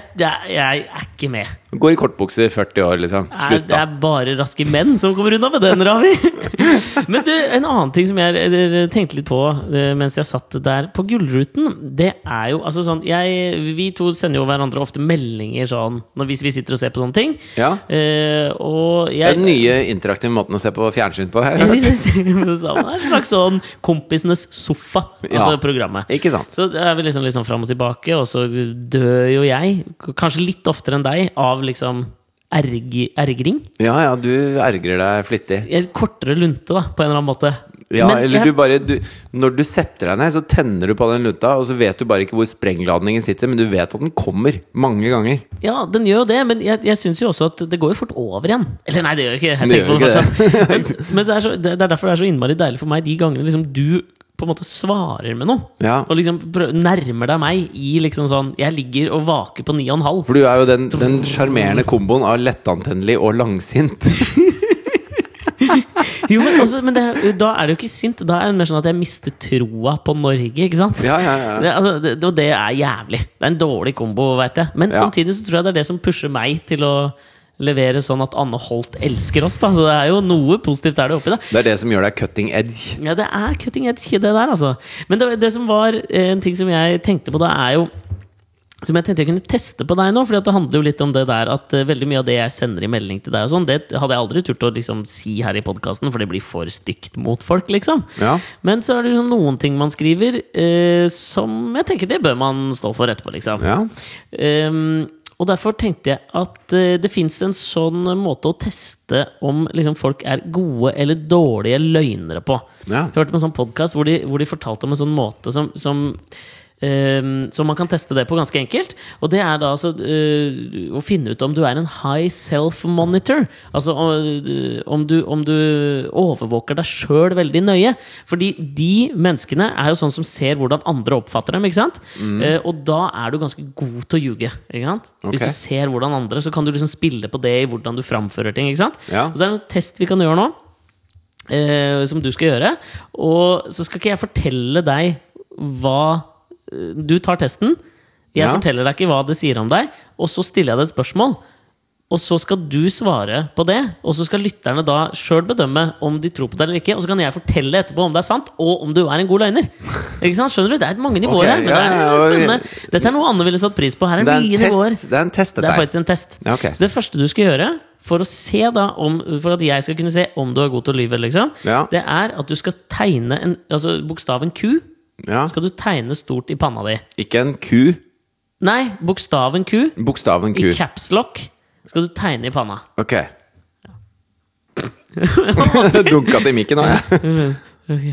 jeg er ikke med. Går i kortbukser 40 år, liksom. Slutt, da. det er bare raske menn som kommer unna med den, Ravi! Men du, en annen ting som jeg tenkte litt på eh, mens jeg satt der på Gullruten, det er jo altså sånn jeg, Vi to sender jo hverandre ofte meldinger sånn hvis vi sitter og ser på sånne ting. Ja. Uh, og Det jeg den nye interaktive måten å se på fjernsyn på. Her. Jeg hørt. det er en slags sånn Kompisenes sofa, Ja. altså programmet. Ikke sant? Så det er vi liksom, liksom fram og tilbake, og så dør jo jeg, kanskje litt oftere enn deg, av liksom erg, ergring. Ja, ja, du ergrer deg flittig. Jeg kortere lunte, da, på en eller annen måte. Ja, Men eller jeg- du bare du, Når du setter deg ned, så tenner du på den lunta, og så vet du bare ikke hvor sprengladningen sitter, men du vet at den kommer mange ganger. Ja, den gjør jo det, men jeg, jeg syns jo også at det går jo fort over igjen. Eller nei, det gjør ikke jeg. Det gjør ikke det. Men, men det, er så, det, det er derfor det er så innmari deilig for meg de gangene liksom du på en måte svarer med noe. Ja. Og liksom nærmer deg meg i liksom sånn Jeg ligger og vaker på ni og en halv. For du er jo den sjarmerende komboen av lettantennelig og langsint. Jo, men, også, men det, da er det jo ikke sint. Da er det mer sånn at jeg mister troa på Norge, ikke sant? Ja, ja, ja. Det, altså, det, og det er jævlig. Det er en dårlig kombo, veit jeg. Men samtidig så tror jeg det er det som pusher meg til å levere sånn at Anne Holt elsker oss. Da. Så det er jo noe positivt er det oppi det. Det er det som gjør deg cutting edge. Ja, det er cutting edge, det der, altså. Men det, det som var eh, en ting som jeg tenkte på da, er jo som jeg tenkte jeg kunne teste på deg nå, for det handler jo litt om det der at eh, veldig mye av det jeg sender i melding til deg, og sånn, det hadde jeg aldri turt å liksom si her i podkasten, for det blir for stygt mot folk, liksom. Ja. Men så er det liksom noen ting man skriver eh, som jeg tenker det bør man stå for etterpå, liksom. Ja. Ehm, og derfor tenkte jeg at eh, det fins en sånn måte å teste om liksom, folk er gode eller dårlige løgnere på. Ja. Jeg hørte på en sånn podkast hvor, de- hvor de fortalte om en sånn måte som, som så man kan teste det på ganske enkelt. Og det er da altså eh, å finne ut om du er en high self-monitor. Altså eh, om du, om du overvåker deg sjøl veldig nøye. Fordi de menneskene er jo sånn som ser hvordan andre oppfatter dem. ikke sant? Mm. og da er du ganske god til å ljuge. ikke sant? Hvis du ser hvordan andre, så kan du liksom spille på det i hvordan du framfører ting. ikke sant? Ja. Og så er det en test vi kan gjøre nå. Eh, som du skal gjøre. Og så skal ikke jeg fortelle deg hva eh, Du tar testen. Jeg Ja. forteller deg ikke hva det sier om deg, og så stiller jeg deg et spørsmål. Og så skal du svare på det, og så skal lytterne da sjøl bedømme om de tror på det eller ikke. Og så kan jeg fortelle etterpå om det er sant, og om du er en god løgner. Ikke sant? Skjønner du? Det er mange nivåer okay, her. Men ja, det er spennende. Dette er noe Anne ville satt pris på. Her er Det er mye nivåer. det er en test Det er faktisk en test. Ja, ok. Så det første du skal gjøre for å se da om, For at jeg skal kunne se om du er god til å lyve, liksom, Ja. det er at du skal tegne en, altså bokstaven Q. Ja. Skal du tegne stort i panna di. Ikke en ku, Nei, bokstaven Q bokstaven i capslock skal du tegne i panna. Ok. Dunka til mikken nå, jeg. Ok,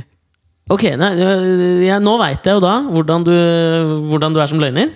okay nei, øh, jeg, Nå veit jeg jo da hvordan du, hvordan du er som løgner.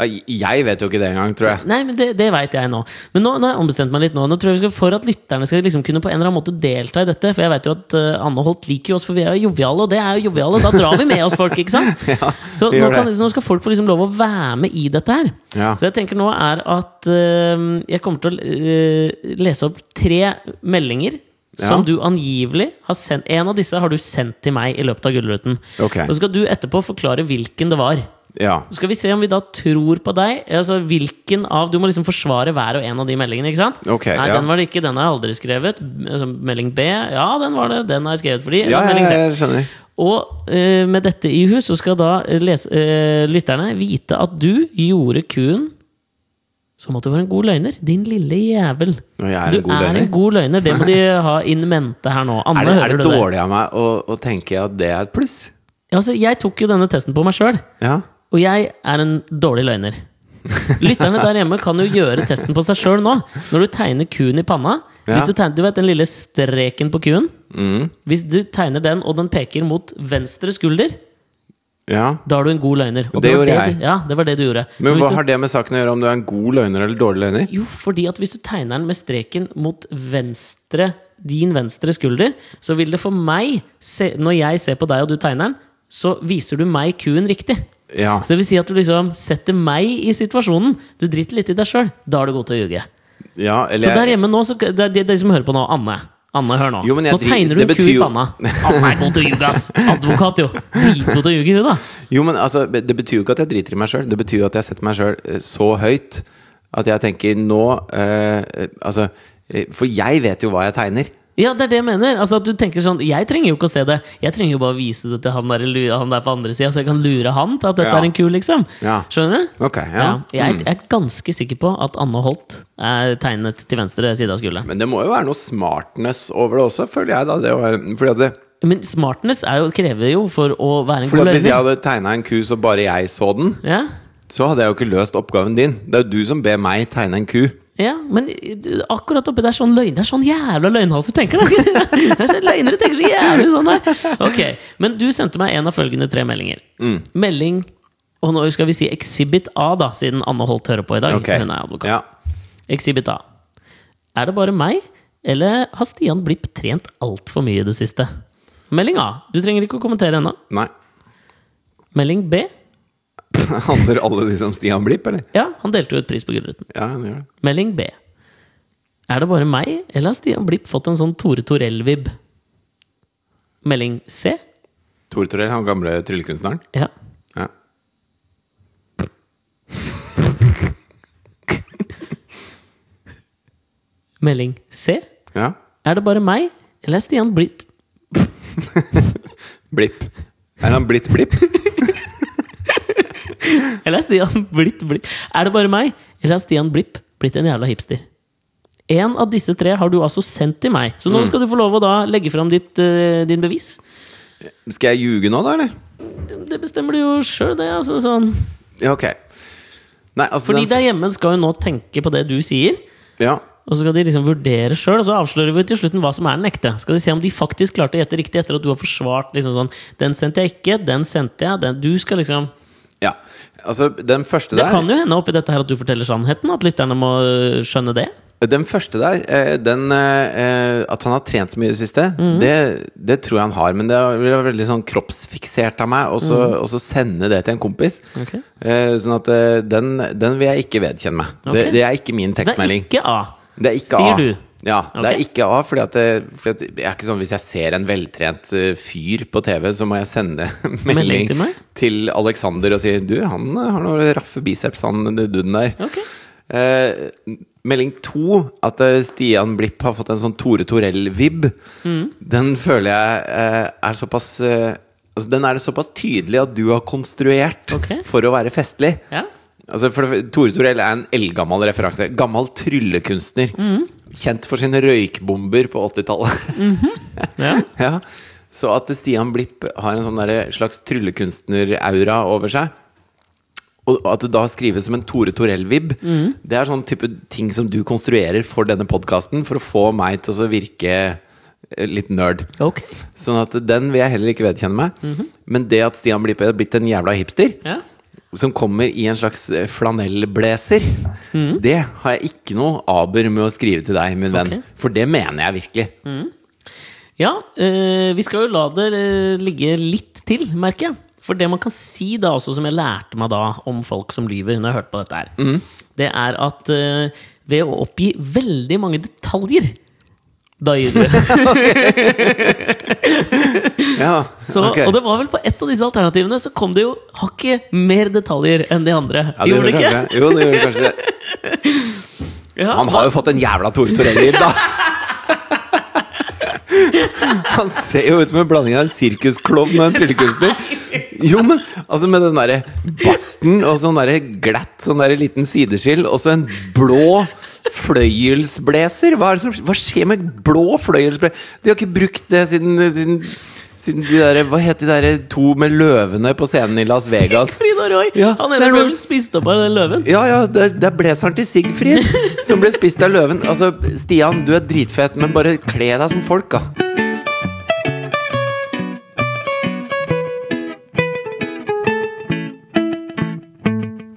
Ja, Jeg vet jo ikke det engang, tror jeg. Nei, men Det, det veit jeg nå. Men nå, nå har jeg ombestemt meg litt nå. Nå tror jeg vi skal For at lytterne skal liksom kunne på en eller annen måte delta i dette For jeg vet jo at uh, Anne Holt liker jo oss, for vi er jo joviale, og det er jo joviale. Da drar vi med oss folk, ikke sant? så, nå kan, så nå skal folk få liksom lov å være med i dette her. Ja. Så jeg tenker nå er at uh, jeg kommer til å uh, lese opp tre meldinger. Som Ja. du angivelig har sendt En av disse har du sendt til meg i løpet av Gullruten. Okay. Og så skal du etterpå forklare hvilken det var. Ja. Så skal vi se om vi da tror på deg. Altså hvilken av Du må liksom forsvare hver og en av de meldingene. ikke sant? Okay, Nei, ja. den var det ikke. Den har jeg aldri skrevet. Altså, melding B. Ja, den var det. Den har jeg skrevet for de. Ja, melding C. jeg skjønner. Og uh, med dette i hus så skal da eh, lese, uh, lytterne vite at du gjorde kuen som at du var en god løgner. Din lille jævel. Og jeg er du en god er løgner. en god løgner. Det må de ha in mente her nå. Anne, Er det, er det du det? dårlig av meg å, å tenke at det er et pluss? Ja, altså, jeg tok jo denne testen på meg sjøl, Ja. Og jeg er en dårlig løgner. Lytterne der hjemme kan jo gjøre testen på seg sjøl nå. Når du tegner kuen i panna Ja. Du, tegner, du vet den lille streken på kuen? Mm. Hvis du tegner den, og den peker mot venstre skulder, Ja. Da er du en god løgner. Og Det det gjorde det jeg. Du, ja, det var det du gjorde. Men Men hva du, har det med saken å gjøre om du er en god løgner eller dårlig løgner? Jo, fordi at hvis du tegner den med streken mot venstre din venstre skulder, så vil det for meg, se, når jeg ser på deg og du tegner den, så viser du meg kuen riktig. Ja. Så det vil si at du liksom setter meg i situasjonen. Du driter litt i deg sjøl. Da er du god til å ljuge. ja Så der hjemme nå, så, det er de, de som hører på nå, Anne. Anne, hør nå. Jo, men jeg nå dri- tegner du en ku betyr i jo- panna. Anne er god til å ljuge, ass! Advokat, jo. Dritgod til å ljuge, hun, da. jo, men altså, det betyr jo ikke at jeg driter i meg sjøl. Det betyr jo at jeg setter meg sjøl så høyt at jeg tenker nå eh, Altså, eh, for jeg vet jo hva jeg tegner. Ja, det er det jeg mener. Altså at du tenker sånn Jeg trenger jo ikke å se det. Jeg trenger jo bare å vise det til han der, han der på andre sida, så jeg kan lure han til at dette Ja. er en ku, liksom. Ja. Skjønner du? Ok, ja. Ja, jeg, Mm. jeg er ganske sikker på at Anne Holt er tegnet til venstre side av skulderen. Men det må jo være noe smartness over det også, føler jeg. da det var, fordi at det, Men smartness er jo, krever jo for å være en fordi god løsning. Hvis jeg hadde tegna en ku så bare jeg så den, Ja? så hadde jeg jo ikke løst oppgaven din. Det er jo du som ber meg tegne en ku. Ja, men eh, akkurat oppi der sånn løgn Det er sånn jævla løgnhalser tenker! Det er så løgnere tenker så jævlig sånn der. Ok, men du sendte meg en av følgende tre meldinger. Mm. Melding Og nå skal vi si Exhibit A, da, siden Anne Holt hører på i dag. Okay. Hun er advokat. Ja. Exhibit A. Er det bare meg, eller har Stian Blipp trent altfor mye i det siste? Melding A. Du trenger ikke å kommentere ennå. Melding B. Handler alle de som Stian Blipp, eller? Ja, han delte jo et pris på Gullruten. Ja, han gjør det. Melding B. Er det bare meg, eller har Stian Blipp fått en sånn Tore Torell-vib? Melding C. Tore Torell, han gamle tryllekunstneren. Ja. Ja. Melding C. ja. Er det bare meg, eller er Stian blitt Blipp. Er han blitt Blipp? Eller er Stian blitt blitt Er det bare meg, eller er Stian Blipp blitt en jævla hipster? En av disse tre har du altså sendt til meg, så nå skal du få lov å da legge fram ditt, uh, din bevis. Skal jeg ljuge nå, da, eller? Det bestemmer du jo sjøl, det. Altså, sånn. Ja, ok. Nei, altså Fordi den- der hjemme skal jo nå tenke på det du sier. Ja. Og så skal de liksom vurdere sjøl, og så avslører vi til slutten hva som er den ekte. Skal de se om de faktisk klarte å gjette riktig etter at du har forsvart liksom sånn Den sendte jeg ikke, den sendte jeg, den Du skal liksom ja. Altså, den første der Det kan jo hende oppi dette her at du forteller sannheten, at lytterne må øh, skjønne det. Den første der, eh, den eh, At han har trent så mye i det siste, mm. det, det tror jeg han har. Men det var veldig sånn kroppsfiksert av meg å så- Mhm. og så sende det til en kompis. Ok. Eh, Sånn at den, den vil jeg ikke vedkjenne meg. Okay. Det, det er ikke min tekstmelding. det er ikke A. Det er ikke Sier A. du? Ja, det er ikke A, fordi at, det, fordi at jeg er ikke sånn Hvis jeg ser en veltrent eh, fyr på TV, så må jeg sende melding til til Alexander og si Du, han eh, har noen raffe biceps, han duden der. Ok. Eh, melding to, at eh, Stian Blipp har fått en sånn Tore Torell-vib, Mm. den føler jeg eh, er såpass eh, altså, Den er såpass tydelig at du har konstruert okay. for å være festlig. Ja. Altså for, Tore Torell er en eldgammel referanse. Gammel tryllekunstner. Mm. Kjent for sine røykbomber på 80-tallet. ja. ja. Så at Stian Blipp har en sånn slags tryllekunstner-aura over seg, og at det da skrives som en Tore Torell-vib, Mm. det er sånn type ting som du konstruerer for denne podkasten for å få meg til å virke eh, litt nerd. Okay. Sånn at den vil jeg heller ikke vedkjenne meg. -hmm. Men det at Stian Blipp er blitt en jævla hipster, Ja. Som kommer i en slags eh, flanellblazer, mm. det har jeg ikke noe aber med å skrive til deg, min venn. Okay. For det mener jeg virkelig. Ja, øh, vi skal jo la det eh, ligge litt til, merker jeg. For det man kan si da også, som jeg lærte meg da om folk som lyver, når jeg hørte på dette her, mm. det er at øh, ved å oppgi veldig mange detaljer da gir du. Ja, Så, okay. Og det var vel på ett av disse alternativene så kom det jo hakket mer detaljer enn de andre. Ja, det Gjorde det ikke? kanskje- Jo, det gjorde kanskje det. Ja, Han har jo fått en jævla Tore Torell-lyd, da! Han ser jo ut som en blanding av en sirkusklovn og en tryllekunstner. Jo, men altså med den derre barten og sånn derre glatt sånn derre liten sideskill, og så en blå fløyelsblazer. Hva, som, hva skjer med blå fløyelsblazer? De har ikke brukt det siden, siden, siden de der, Hva het de der to med løvene på scenen i Las Vegas? Sigfrid og Roy! Ja, han ene ble vel spist opp av den løven. Ja, ja, det, det er blazeren til Sigfrid som ble spist av løven. Altså, Stian, du er dritfet, men bare kle deg som folk, da.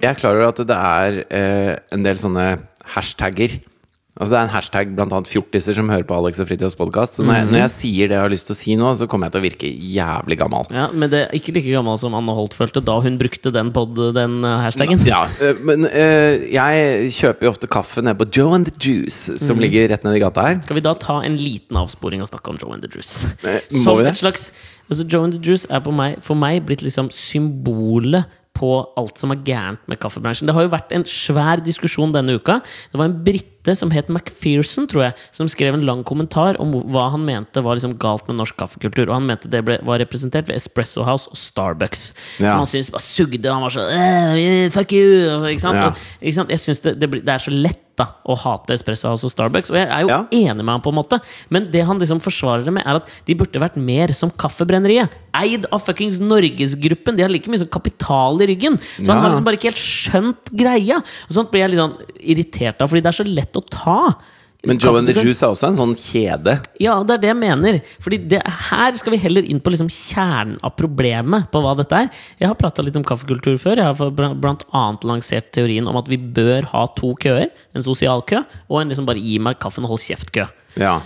jeg er klar over at det er eh, en del sånne hashtagger. Altså Det er en hashtag blant annet fjortiser som hører på Alex og Fritjofs podkast. Så når jeg, når jeg sier det jeg har lyst til å si nå, så kommer jeg til å virke jævlig gammel. Ja, Men det er ikke like gammel som Anne Holt følte da hun brukte den, pod, den hashtagen. hashtaggen. Ja, eh, men eh, jeg kjøper jo ofte kaffe nede på Joe and the Juice, som ligger rett nedi gata her. Skal vi da ta en liten avsporing og snakke om Joe and the Juice? Eh, må Som vi det? et slags altså Joe and the Juice er meg, for meg blitt liksom symbolet på alt som er gærent med kaffebransjen. Det har jo vært en svær diskusjon denne uka. Det var en brite som het McPherson, tror jeg, som skrev en lang kommentar om hva han mente var liksom galt med norsk kaffekultur. Og han mente det ble, var representert ved Espresso House og Starbucks. Ja. Som han syntes bare sugde. Han var så «Eh, Fuck you! Ikke sant? Ja. Og, ikke sant? Jeg synes det, det, det er så lett da å hate Espresso House og Starbucks. Og jeg er jo Ja. enig med han på en måte. Men det han liksom forsvarer det med, er at de burde vært mer som Kaffebrenneriet. Eid av fuckings Norgesgruppen. De har like mye som kapital i ryggen. Så han har liksom bare ikke helt skjønt greia. Og sånt blir jeg litt sånn irritert av, fordi det er så lett å ta. Men Joe and the Juice er også en sånn kjede. ja, det er det jeg mener. Fordi det, her skal vi heller inn på liksom kjernen av problemet på hva dette er. Jeg har prata litt om kaffekultur før. Jeg har bl.a. lansert teorien om at vi bør ha to køer. En sosial kø og en liksom bare gi meg kaffen og hold kjeft-kø. Ja.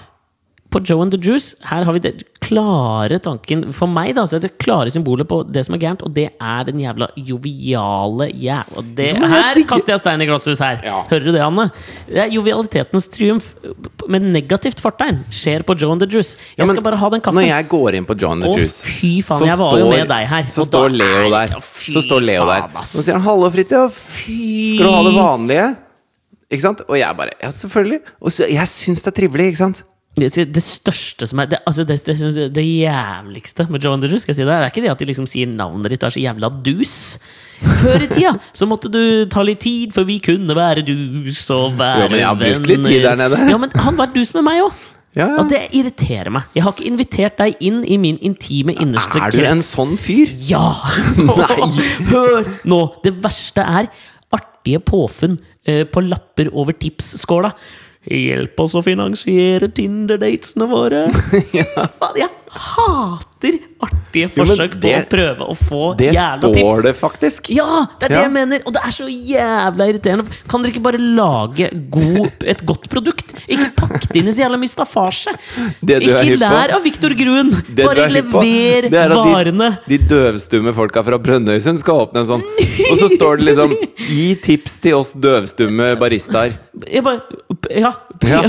På Joe and the Juice her har vi den klare tanken For meg da, så er det klare symbolet på det som er gærent, og det er den jævla joviale jævla det, Jo, Her kaster jeg stein i glasshus her! Ja. Hører du det, Anne? Det er jovialitetens triumf med negativt fortegn skjer på Joe and the Juice. Jeg Ja, men skal bare ha den kaffen. Når jeg går inn på Joe and the Juice, Å, fy faen, så jeg var jo med deg her, Så står Leo er- der. ja, Så står Leo der. Og sier han 'hallo, Fridtjof'. Fy Skal du ha det vanlige? Ikke sant? Og jeg bare Ja, selvfølgelig. Og så, jeg syns det er trivelig, ikke sant? Det, det største som er Det, altså det, det, det, det jævligste med Joe and the Juice, skal jeg si det, det er ikke det at de liksom sier navnet ditt er så jævla dus. Før i tida så måtte du ta litt tid for vi kunne være dus og være Jo, men jeg har brukt litt tid der nede. Ja, men han var dus med meg òg. Ja, ja. Og det irriterer meg. Jeg har ikke invitert deg inn i min intime innerste krets. Er du en sånn fyr? Ja! Nei. Hør nå! Det verste er artige påfunn eh, på lapper over tipsskåla. Hjelp oss å finansiere Tinder-datene våre! ja. Faen, jeg hater artige Jo, det, forsøk på å prøve å få jævla tips. det står det faktisk. Ja, det er det Ja. jeg mener! Og det er så jævla irriterende. Kan dere ikke bare lage god, et godt produkt? Ikke pakk det inn i så jævla mye staffasje! Ikke lær av Viktor Gruen! Det Bare er lever er varene! De, de døvstumme folka fra Brønnøysund skal åpne en sånn. Og så står det liksom 'Gi tips til oss døvstumme baristaer'. Jeg Ja.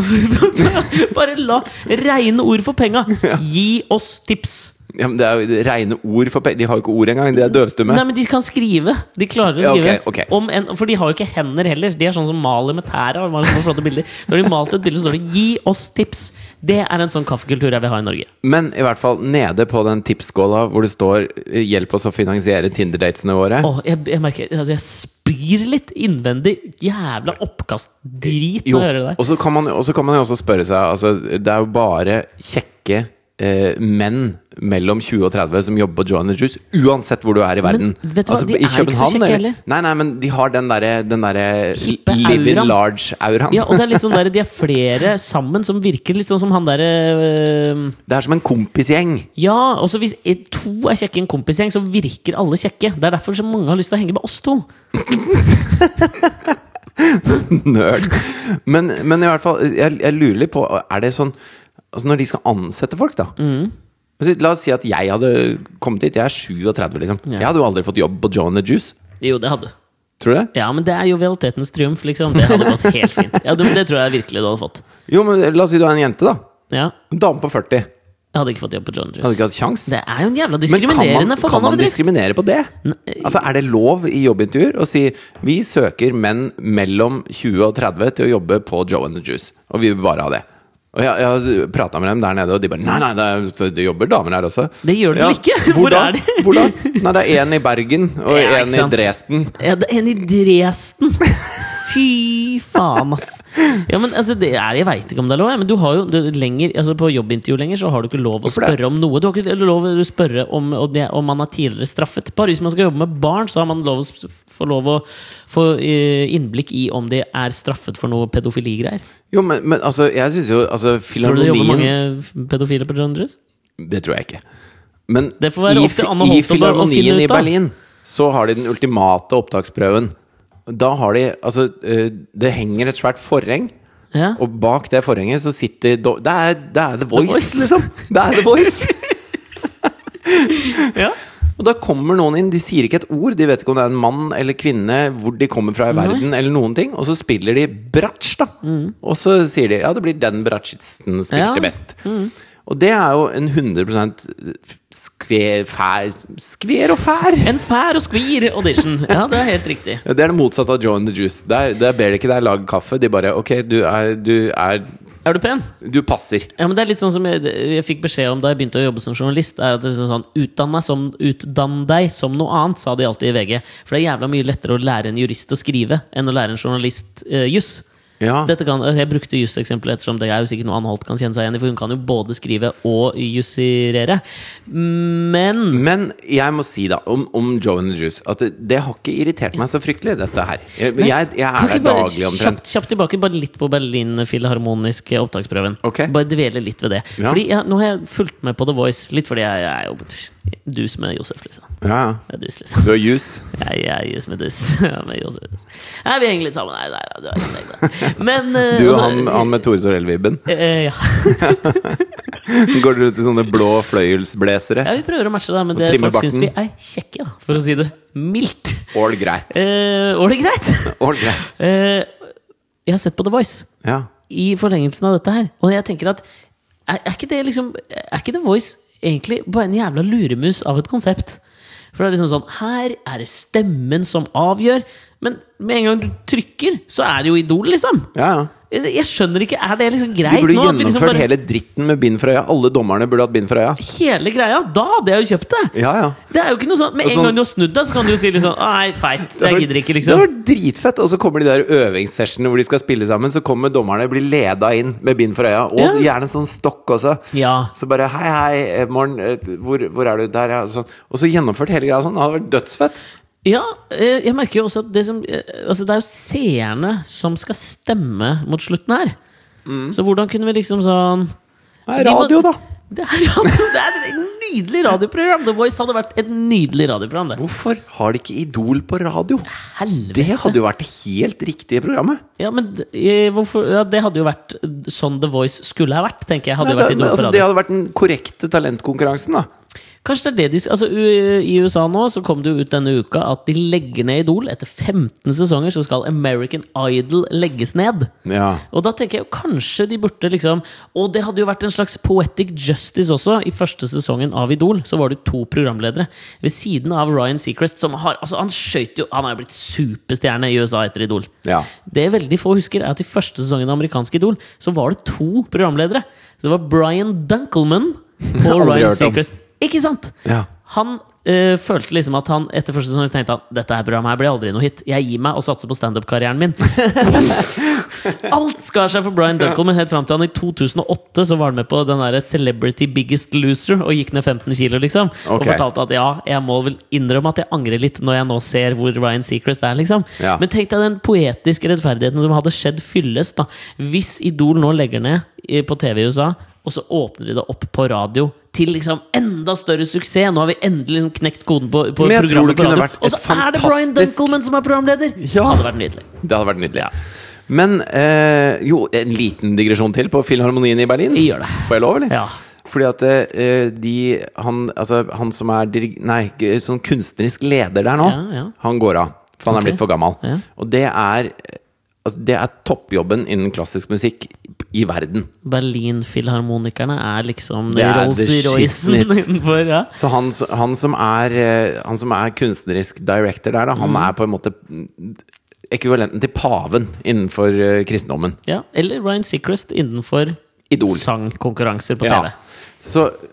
bare la rene ord for penga. Gi oss tips. Ja, men det er jo rene ord for De har jo ikke ord engang. De er døvstumme. Nei, men de kan skrive. De klarer å Ja, okay, skrive. Om en, for de har jo ikke hender heller. De er sånn som maler med tæra. har de malt et bilde, så står det 'Gi oss tips'. Det er en sånn kaffekultur jeg vil ha i Norge. Men i hvert fall nede på den tipsskåla hvor det står 'Hjelp oss å finansiere Tinder-datene våre'. Åh, jeg, jeg merker altså, Jeg spyr litt innvendig. Jævla oppkastdrit når jeg hører det der. og så kan, man- og så kan man jo også spørre seg altså, Det er jo bare kjekke eh, menn mellom 20 og 30 som jobber på the Juice, uansett hvor du er i verden. Men, vet du hva, de er ikke så kjekke heller. Nei, nei, men de har den derre der live in large-auraen. Ja, og det er sånn der, De er flere sammen som virker sånn som han derre Det er som en kompisgjeng. Ja, og så hvis eh, to er kjekke i en kompisgjeng, så virker alle kjekke. Det er derfor så mange har lyst til å henge med oss to. Nerd. Men, men i hvert fall, jeg, jeg lurer litt på Er det sånn Altså Når de skal ansette folk, da Mm. La oss si at jeg hadde kommet hit. Jeg er 37, liksom. Ja. Jeg hadde jo aldri fått jobb på Joe and the Juice. Jo, det hadde du. Tror du det? Ja, men det er jovialitetens triumf, liksom. Det hadde gått helt fint. Ja, det, det tror jeg virkelig du hadde fått. Jo, men La oss si du er en jente, da. Ja, En dame på 40. Jeg hadde ikke fått jobb på John Hadde Juice. ikke hatt sjans. Det er jo en jævla Men kan diskriminerende man, kan man diskriminere på det? Altså, Er det lov i jobbintervjuer å si vi søker menn mellom 20 og 30 til å jobbe på Joe and the Juice, og vi vil bare ha det? Og Jeg, jeg prata med dem der nede, og de bare Nei, nei, det, er, det jobber damer her også. Det gjør de ja. ikke? Hvor, Hvor er de? Hvor da? Nei, det er en i Bergen og Ja, en i. Dresden. Ja, det er en i Dresden! Fy faen, ass! Ja, men altså, det er, Jeg veit ikke om det er lov, men du har jo du, lenger Altså På jobbintervju lenger så har du ikke lov å spørre om noe. Du har ikke lov å spørre om, om, man er tidligere straffet. Bare hvis man skal jobbe med barn, så har man lov å få lov å få eh, innblikk i om de er straffet for noe pedofiligreier. Jo, men, men altså, jeg syns jo altså, Tror du det jobber mange pedofile på John Dress? Det tror jeg ikke. Men i, i Filharmonien i. Berlin så har de den ultimate opptaksprøven. Da har de Altså, eh, det henger et svært forheng. Ja. Og bak det forhenget så sitter do det, er, det er The Voice, Voice. liksom! Det er The Voice! ja. Og da kommer noen inn, de sier ikke et ord. De vet ikke om det er en mann eller kvinne, hvor de kommer fra i verden, eller noen ting. Og så spiller de bratsj, da. Og så sier de ja, det blir den bratsjisten spilte Ja. best. Og det er jo en 100 skver, fær, skver og fær! En fær og skvir audition. Ja, det er helt riktig. Ja, Det er det motsatte av Joe and the Juice. Der, der ber de ikke deg lage kaffe. De bare Ok, du er, du er Er du pen? Du passer. Ja, men det er litt sånn som jeg, jeg fikk beskjed om da jeg begynte å jobbe som journalist. Er at det er sånn, utdann deg, som, utdann deg som noe annet, sa de alltid i VG. For det er jævla mye lettere å lære en jurist å skrive enn å lære en journalist uh, juss. Ja. Kan, jeg brukte juss-eksempelet ettersom det er jo sikkert noe Anholt kan kjenne seg igjen i, for hun kan jo både skrive og jussirere. Men Men jeg må si da om, om Joe and the Juice at det, det har ikke irritert meg så fryktelig, dette her. Jeg, Nei, jeg, jeg er der daglig omtrent. Kjapt, kjapt tilbake, bare litt på Berlin Filharmonisk opptaksprøven. Okay. Bare dvele litt ved det. Ja. Fordi jeg, Nå har jeg fulgt med på The Voice, litt fordi jeg, jeg er jo dus med Josef, liksom. Ja. Jeg er dus, liksom. Du har jus? Jeg, jeg er jus med dus. Med Josef. Nei, vi henger litt sammen. Nei, nei, nei, du er ikke meg. Men uh, Du og altså, han, han med Tore Sorell-vibben. Uh, ja. Går dere ut i sånne blå fløyelsblazere? ja, vi prøver å matche det, men det folk syns vi er kjekke, da, for å si det mildt. All greit. Uh, all greit? All greit. Uh, jeg har sett på The Voice. Ja. i forlengelsen av dette her. Og jeg tenker at er, er ikke det liksom Er ikke The Voice egentlig bare en jævla luremus av et konsept? For det er liksom sånn Her er det stemmen som avgjør. Men med en gang du trykker, så er det jo Idol, liksom. ja, ja. Jeg skjønner ikke, Er det liksom greit nå? Du burde gjennomført liksom bare- hele dritten med bind for øya. Alle dommerne burde hatt bind for øya. hele greia? Da hadde jeg jo kjøpt det! Ja, ja. Det er jo ikke noe sånn Med en sånn- gang du har snudd deg, så kan du jo si liksom Nei, feit. Jeg gidder ikke, liksom. Det liksom. var dritfett! Og så kommer de der øvingssessionene hvor de skal spille sammen. Så kommer dommerne blir leda inn med bind for øya. Og Ja. gjerne sånn stokk også. Ja. Så bare hei, hei, eh, morgen, eh, hvor, hvor er du? Der, ja. Sånn. Og så gjennomført hele greia sånn. Det hadde vært dødsfett. Ja, eh, jeg merker jo også at det som eh, Altså, det er jo seerne som skal stemme mot slutten her. Så hvordan kunne vi liksom sånn Det er radio, da! Det er, radio, det er et nydelig radioprogram! The Voice hadde vært et nydelig radioprogram. Det. Hvorfor har de ikke Idol på radio? Helvete! Det hadde jo vært det helt riktige programmet. Ja, men hvorfor, ja, det hadde jo vært sånn The Voice skulle ha vært, tenker jeg. Hadde Nei, jo vært det, Idol på altså, radio. det hadde vært den korrekte talentkonkurransen, da. Kanskje det er det de altså, I USA nå så kom det jo ut denne uka at de legger ned Idol. Etter 15 sesonger så skal American Idol legges ned. Ja. Og da tenker jeg jo kanskje de burde liksom Og det hadde jo vært en slags poetic justice også. I første sesongen av Idol så var det to programledere. Ved siden av Ryan Seacrest, som har Altså, han skøyt jo Han har jo blitt superstjerne i USA etter Idol. ja. Det veldig få husker, er at i første sesongen av amerikansk Idol så var det to programledere. Det var Brian Dunkelman og Ryan. Seacrest. Ikke sant? Ja. Han øh, følte liksom at han etter første sesong tenkte han dette her programmet her blir aldri noe hit. Jeg gir meg og satser på standup-karrieren min. Alt skar seg for Brian Dunkelman helt fram til han i 2008 Så var han med på den der Celebrity Biggest Loser og gikk ned 15 kilo. liksom Og fortalte at ja, jeg må vel innrømme at jeg angrer litt når jeg nå ser hvor Ryan Seacrest er. liksom Ja. Men tenk deg den poetiske rettferdigheten som hadde skjedd fylles, da hvis Idol nå legger ned på TV i USA, og så åpner de det opp på radio til liksom enda større suksess. Nå har vi endelig liksom knekt koden på, på Men jeg tror det kunne radio. vært Og så et er det Brian Dunkelman som er programleder! Ja. Hadde vært nydelig. Det hadde vært nydelig. Men eh, jo, en liten digresjon til på Filharmonien i Berlin. Jeg gjør det. Får jeg lov, eller? Ja. Fordi at eh, de han, altså, han som er dirig... Nei, sånn kunstnerisk leder der nå, Ja, ja. han går av. For han okay. er blitt for gammel. Ja. Og det er eh, Altså, det er toppjobben innen klassisk musikk i verden. Berlin-filharmonikerne er liksom Det er Rolls-Roycen innenfor ja. Så han, han, som er, eh, han som er kunstnerisk director der, da, han Mm. er på en måte ekvivalenten til paven innenfor eh, kristendommen. ja. Eller Ryan Seacrest innenfor Idol. sangkonkurranser på Ja. TV. Så eh,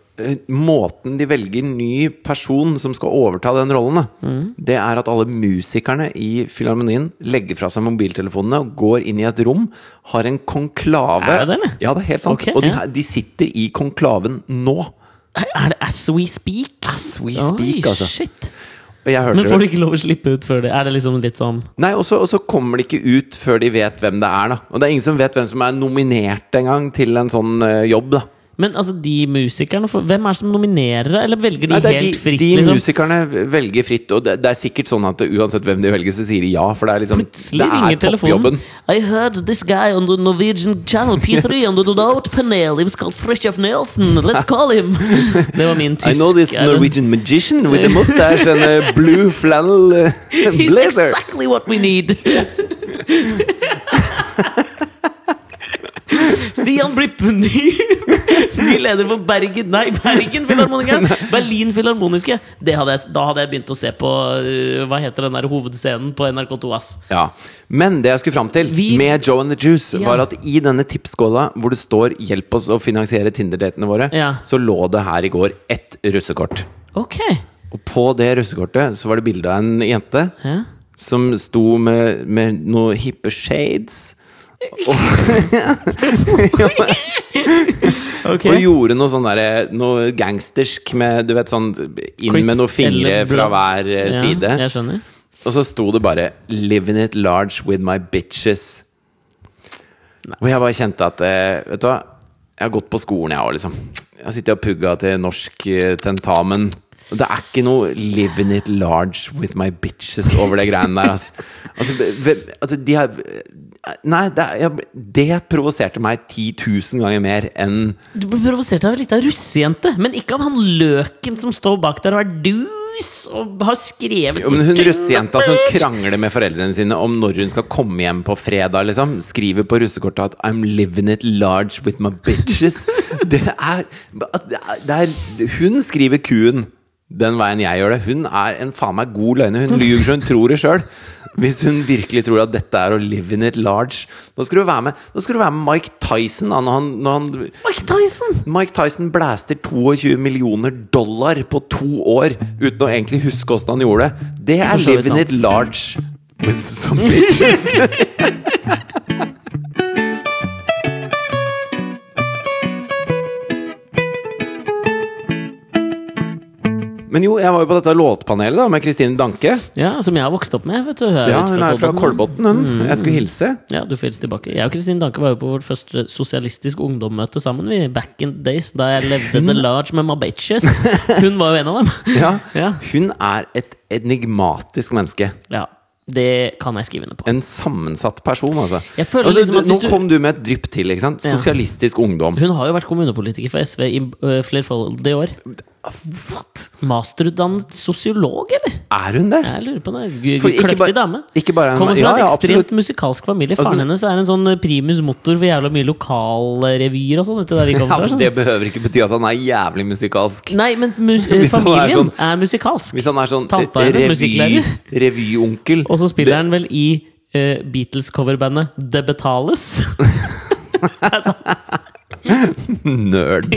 måten de velger ny person som skal overta den rollen, Mm. det er at alle musikerne i Filharmonien legger fra seg mobiltelefonene og går inn i et rom, har en konklave Er det det. Ja, det er helt sant. Okay, og de, ja. de sitter i konklaven nå. Er det As We Speak? As we speak, Oi, altså. Shit. Men får de ikke lov å slippe ut før det? Er det liksom litt sånn Nei, og så, og så kommer de ikke ut før de vet hvem det er. da Og det er ingen som vet hvem som er nominert engang til en sånn uh, jobb. da Men altså, de musikerne Hvem er det som nominerer, eller velger de Nei, helt de, fritt? de liksom? musikerne velger fritt, og det, det er sikkert sånn at uansett hvem de velger, så sier de ja. For det er liksom Plutselig Det er toppjobben. I heard this guy on the Norwegian channel P3 on the note panel. He was called Frishof Nelson. Let's call him! Det var min tysk. I know this Norwegian magician with a mustache and a blue flannel blazer. He's exactly what we need! Stian Blippe, ny, ny leder for Bergen Nei, Bergen Filharmonikeren! Berlin Filharmoniske! Hadde jeg, da hadde jeg begynt å se på uh, Hva heter den der hovedscenen på NRK2 Ass? Ja, Men det jeg skulle fram til Vi- med Joe and the Juice, Ja. var at i denne tipsskåla hvor det står 'Hjelp oss å finansiere Tinder-datene våre', Ja. så lå det her i går ett russekort. Ok. Og på det russekortet så var det bilde av en jente Ja. som sto med, med noen hippe shades. Og, og gjorde noe sånn derre Noe gangstersk med Du vet sånn Inn med noen fingre fra hver eh, Ja, side. Jeg skjønner. Og så sto det bare 'Living it large with my bitches'. Og jeg bare kjente at eh, Vet du hva? Jeg har gått på skolen, jeg òg, liksom. Jeg har sittet og pugga til norsk eh, tentamen. Og det er ikke noe 'living it large with my bitches' over det greiene der. Altså, altså, altså de har Nei, det, jeg, det provoserte meg 10 000 ganger mer enn Du ble provosert av ei lita russejente, men ikke av han løken som står bak der og er dus og har skrevet Jo, men hun russejenta som krangler med foreldrene sine om når hun skal komme hjem på fredag, liksom, skriver på russekortet at 'I'm living it large with my bitches'. Det er, det er Hun skriver kuen den veien jeg gjør det. Hun er en faen meg god løgner. Hun lyver så hun tror det sjøl. Hvis hun virkelig tror at dette er å live in it large. Nå skal du være med, nå skal du være med Mike Tyson. Da, når han, når han Mike Tyson! Mike Tyson blæster 22 millioner dollar på to år uten å egentlig huske åssen han gjorde det. Det er live in it large with some bitches. Men jo, jeg var jo på dette låtpanelet da med Kristine Danke. Ja, Som jeg har vokst opp med. vet du Ja, Hun er fra Kolbotn. hun. hun. Jeg skulle hilse. Ja, du får hilse tilbake. Jeg og Kristine Danke var jo på vårt første sosialistisk ungdommøte sammen. Vi, back in days, Da jeg levde the large med my bitches. Hun var jo en av dem. Ja, Ja. Hun er et enigmatisk menneske. Ja, Det kan jeg skrive under på. En sammensatt person, altså. Jeg føler altså liksom nå du- kom du med et drypp til. ikke sant? Ja. Sosialistisk ungdom. Hun har jo vært kommunepolitiker for SV i uh, flerfoldige år. Masterutdannet sosiolog, eller? Er hun det? Jeg lurer på det. Kløktig bare- dame. ikke bare en- Kommer fra ja, en ekstremt musikalsk familie. Faren Altså- hennes er en sånn primus motor for jævla mye lokalrevyer og sånn. Ja, kommer det sånn. behøver ikke bety at han er jævlig musikalsk. Nei, men mus eh, han er familien sånn- er musikalsk. Hvis han er sånn revy, revyonkel Og så spiller han vel i uh, Beatles-coverbandet Det Betales. altså, Nerd.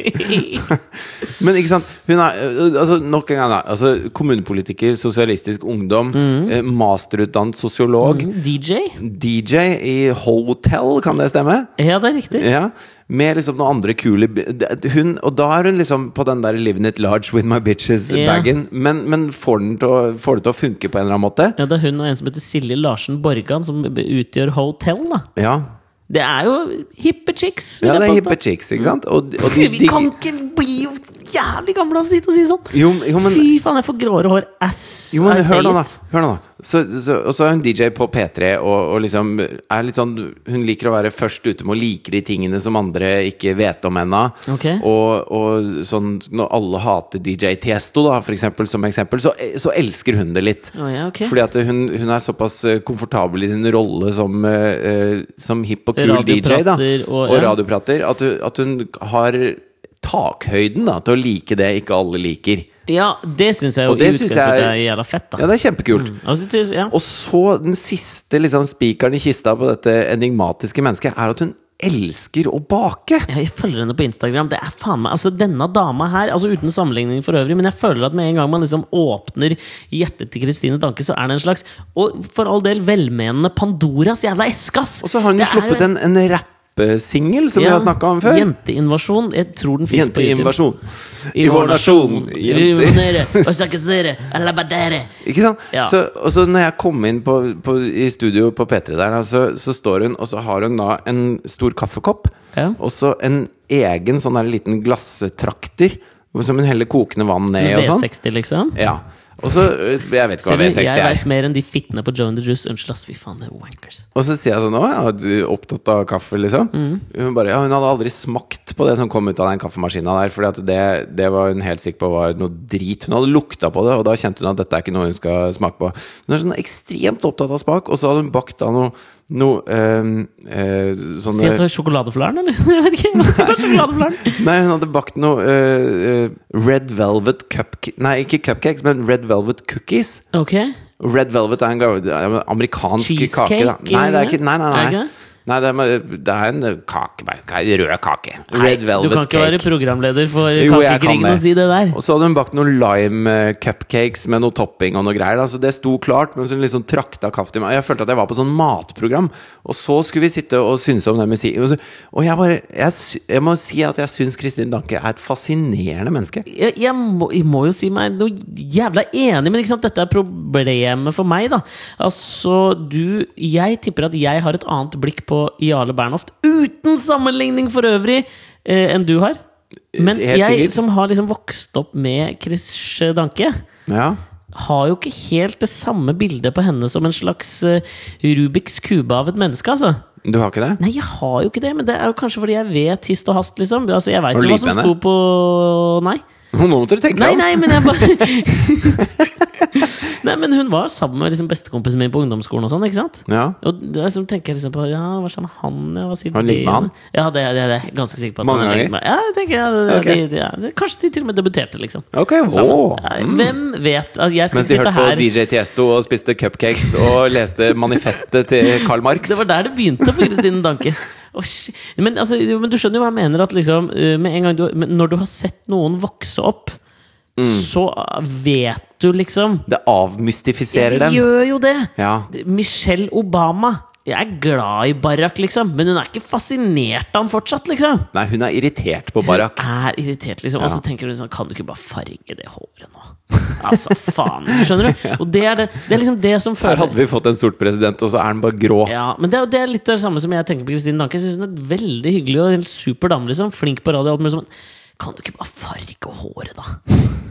Men ikke sant Hun er øh, altså, Nok en gang, da. Altså, kommunepolitiker, sosialistisk ungdom, Mm. eh, masterutdannet sosiolog, DJ? DJ i Hotel, kan det stemme? Ja, det er riktig. Ja, med liksom noen andre kule hun, Og da er hun liksom på den der 'living it large with my bitches'-bagen. Men, men får, å, får det til å funke på en eller annen måte? Ja, Det er hun og en som heter Silje Larsen Borgan, som utgjør Hotel. da Ja, Det er jo hippe chicks. ja det er hippe chicks, ikke sant? Og, og de, Vi kan ikke bli jo jævlig gamle oss dit og si sånn! jo, jo, men Fy faen, jeg får gråere hår. Ass. Jo, men hør nå, da. Hør nå da. Så, så, og så er hun DJ på P3, og, og liksom er litt sånn Hun liker å være først ute med å like de tingene som andre ikke vet om ennå. Okay. Og, og sånn når alle hater DJ Tiesto, da, for eksempel, som eksempel, så, så elsker hun det litt. Oh, ja, okay. Fordi at hun, hun er såpass eh, komfortabel i sin rolle som, eh, som hipp og kul DJ, da. Og- Og radioprater. At, at hun har takhøyden da, til å like det ikke alle liker. Ja, det syns jeg jo det i synes utgangspunktet jeg- er jævla fett. da Ja, det er kjempekult. Altså, det- ja. Og så den siste liksom, spikeren i kista på dette enigmatiske mennesket, er at hun elsker å bake! Ja, Jeg følger henne på Instagram. Det er faen meg, altså Denne dama her, altså uten sammenligning for øvrig, men jeg føler at med en gang man liksom åpner hjertet til Kristine Danke, så er det en slags Og for all del velmenende Pandoras jævla eske, ass! Og så har hun jo sluppet en, en rapp rappesingel som vi har snakka om før. Jenteinvasjon. Jeg tror den fins på YouTube. Jenteinvasjon. I vår nasjon. Ikke sant? Så, og så når jeg kom inn på, på, i studio på P3 der, så, så står hun, og så har hun da en stor kaffekopp, Ja. og så en egen sånn der liten glasstrakter, som hun heller kokende vann ned og sånn. V60, liksom. Ja. Og så, Jeg vet ikke hva V60 er. jeg vet mer enn de fittene på Joe and the Juice. Unnskyld, ass. Fy faen, det er wankers. Og så sier jeg sånn Å, ja, du er opptatt av kaffe, liksom? Mm. Hun bare Ja, hun hadde aldri smakt på det som kom ut av den kaffemaskina der, Fordi det, det var hun helt sikker på var noe drit. Hun hadde lukta på det, og da kjente hun at dette er ikke noe hun skal smake på. Hun er sånn ekstremt opptatt av smak, og så hadde hun bakt av noe noe eh, eh, Skal sånne jeg ta sjokoladeflaren, eller? Jeg vet ikke. Sjokoladeflaren. Nei, hun hadde bakt noe eh, eh, Red Velvet cupcake Nei, ikke cupcakes, men Red Velvet cookies. Ok. Red Velvet er en er amerikansk Cheesecake, kake. Da. Nei, det er ikke Nei, nei, nei. Nei det, er, det er en kake, rød kake. Red Velvet cake. du kan ikke være programleder for Kakekrigen og si det der. Og så hadde hun bakt noen lime eh, cupcakes med noe topping og noe greier. Så det sto klart, men så hun liksom trakta kaffe til meg. Jeg følte at jeg var på sånn matprogram. Og så skulle vi sitte og synse om den musikken. Og, og jeg bare jeg, jeg må si at jeg syns Kristin Danke er et fascinerende menneske. jeg, jeg, må, jeg må jo si meg noe jævla enig, men ikke sant? dette er problemet for meg. da Altså, du Jeg tipper at jeg har et annet blikk på Jarle Bernhoft, uten sammenligning for øvrig, eh, enn du har. Mens Helt jeg, sikkert. som har liksom vokst opp med Chris Danke, Ja. har jo ikke helt det samme bildet på henne som en slags eh, Rubiks kube av et menneske, altså. Du har ikke det? Nei, jeg har jo ikke det, men det er jo kanskje fordi jeg vet hist og hast, liksom. Altså, jeg veit Har du jo hva som henne? sto på Nei. Nå måtte du tenke Nei, deg om. nei, men jeg bare Nei, men hun var sammen med liksom bestekompisen min på ungdomsskolen og sånn, ikke sant? Ja. Og da liksom, tenker jeg liksom på Ja, hva skjer med han? Ja, hva sier Har ligget med han? Ja, det, det, det er jeg ganske sikker på. Mange ganger? Ja, jeg tenker ja, det, okay. de, ja, Kanskje de til og med debuterte, liksom. Ok, wow. Nei, Hvem vet? Altså, jeg Mens de hørte på her DJ Tiesto og spiste cupcakes og leste manifestet til Karl Marx. Det var der det begynte for Kristine Danke. Å, men, altså, men du skjønner jo hva jeg mener. At liksom, med en gang du, når du har sett noen vokse opp, Mm. så vet du liksom Det avmystifiserer dem. Det gjør jo det! Ja. Michelle Obama. Jeg er glad i Barack, liksom, men hun er ikke fascinert av han fortsatt, liksom. Nei, hun er irritert på Barack. Hun Er irritert, liksom. Og Ja. så tenker hun sånn Kan du ikke bare farge det håret nå? Altså, faen. Skjønner du? Og det er, det, det er liksom det som føler Her hadde vi fått en sort president, og så er han bare grå. Ja, men det det er litt det samme som jeg tenker på Kristine Danke. Jeg synes hun er veldig hyggelig og helt super dame. Liksom. Flink på radio alt mulig sånn. Kan du ikke bare farge håret, da?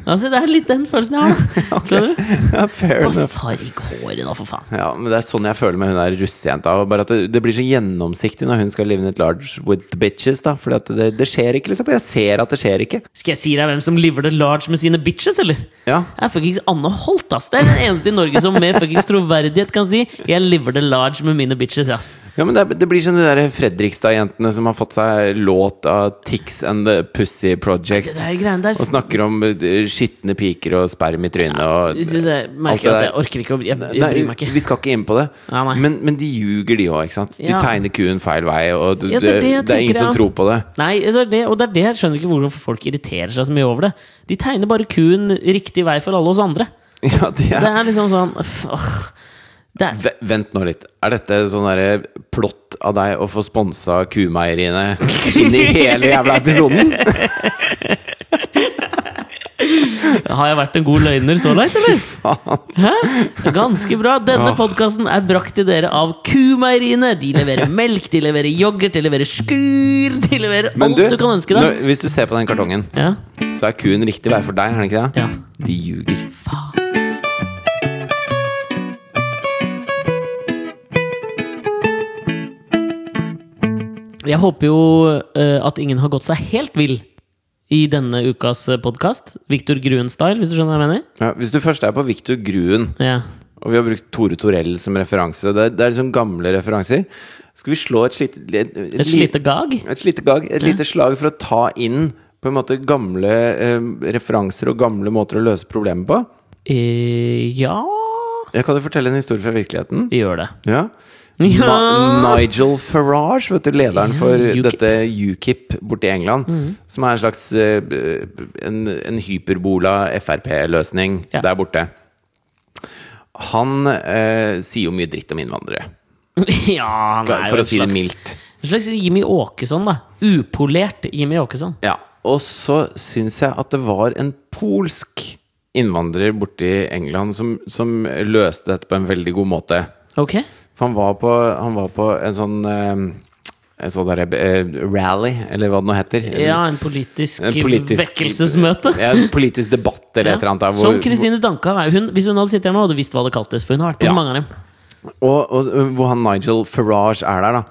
Altså, det er litt den følelsen jeg har. da. Ja, Bare enough. farg håret, da, for faen. Ja, men Det er sånn jeg føler med hun der russejenta. Bare at det, det blir så gjennomsiktig når hun skal live in it large with the bitches. da at det, det skjer ikke, liksom. Jeg ser at det skjer ikke. Skal jeg si deg hvem som liver det large med sine bitches, eller? Ja, Det er fuckings Anne Holt, ass! Det er den eneste i Norge som med fuckings troverdighet kan si 'Jeg liver det large med mine bitches', ass. Ja men det, er- det blir sånn de der Fredrikstad-jentene som har fått seg låt av Tix and the Pussy Project. Det greiene der Og snakker om eh, skitne piker og sperm i trynet og ja, det, merker det at jeg orker ikke å Jeg, jeg Nei, bryr meg ikke. vi skal ikke inn på det. Ja, men, men de ljuger, de òg, ikke sant? De tegner kuen feil vei, og det, det er det det er ingen som tror på det. Nei, det er det, og det er det jeg skjønner ikke hvorfor folk irriterer seg så mye over det. De tegner bare kuen riktig vei for alle oss andre. Ja, Det er er liksom sånn åh. Det Vent nå litt. Er dette sånn derre plott av deg å få sponsa kumeieriene inn i hele jævla episoden? Har jeg vært en god løgner så langt, eller? Hæ? Ganske bra. Denne Åh. podkasten er brakt til dere av Kumeieriene. De leverer melk, de leverer yoghurt, de leverer skur De leverer Men alt du, du, kan ønske deg. når, hvis du ser på den kartongen, Ja. så er kuen riktig vei for deg, er den ikke det? ja. De ljuger. Faen. Jeg håper jo eh, at ingen har gått seg helt vill i denne ukas podkast. Victor Gruen-style, hvis du skjønner hva jeg mener? Ja, hvis du først er på Victor Gruen, Ja. og vi har brukt Tore Torell som referanse, det, er- det er liksom gamle referanser, skal vi slå et slite Et, et, Et lite gag? Et lite gag, et lite slag for å ta inn på en måte gamle eh, referanser og gamle måter å løse problemet på. Eh, ja Jeg kan jo fortelle en historie fra virkeligheten. Vi gjør det. Ja. Ja. Nigel Farage, vet du, lederen Ja, for UKIP. dette UKIP borte i England, som er en slags eh, en, en hyperbola Frp-løsning Ja. der borte. Han eh, sier jo mye dritt om innvandrere, ja, han er jo for å si det mildt. En slags Jimmy Åkesson, da. Upolert Jimmy Åkesson. Ja, og så syns jeg at det var en polsk innvandrer borti England som, som løste dette på en veldig god måte. Ok? For han var på, han var på en sånn eh, En sånn der, eh, rally, eller hva det nå heter. Ja, en politisk, en politisk- vekkelsesmøte. Ja, en politisk debatt eller et eller annet. der, hvor- Som Kristine Danka. Hun, hvis hun hadde sittet her nå, hadde visst hva det kaltes. For hun har vært på Ja. så mange av dem. Og, og hvor han Nigel Farage er der, da.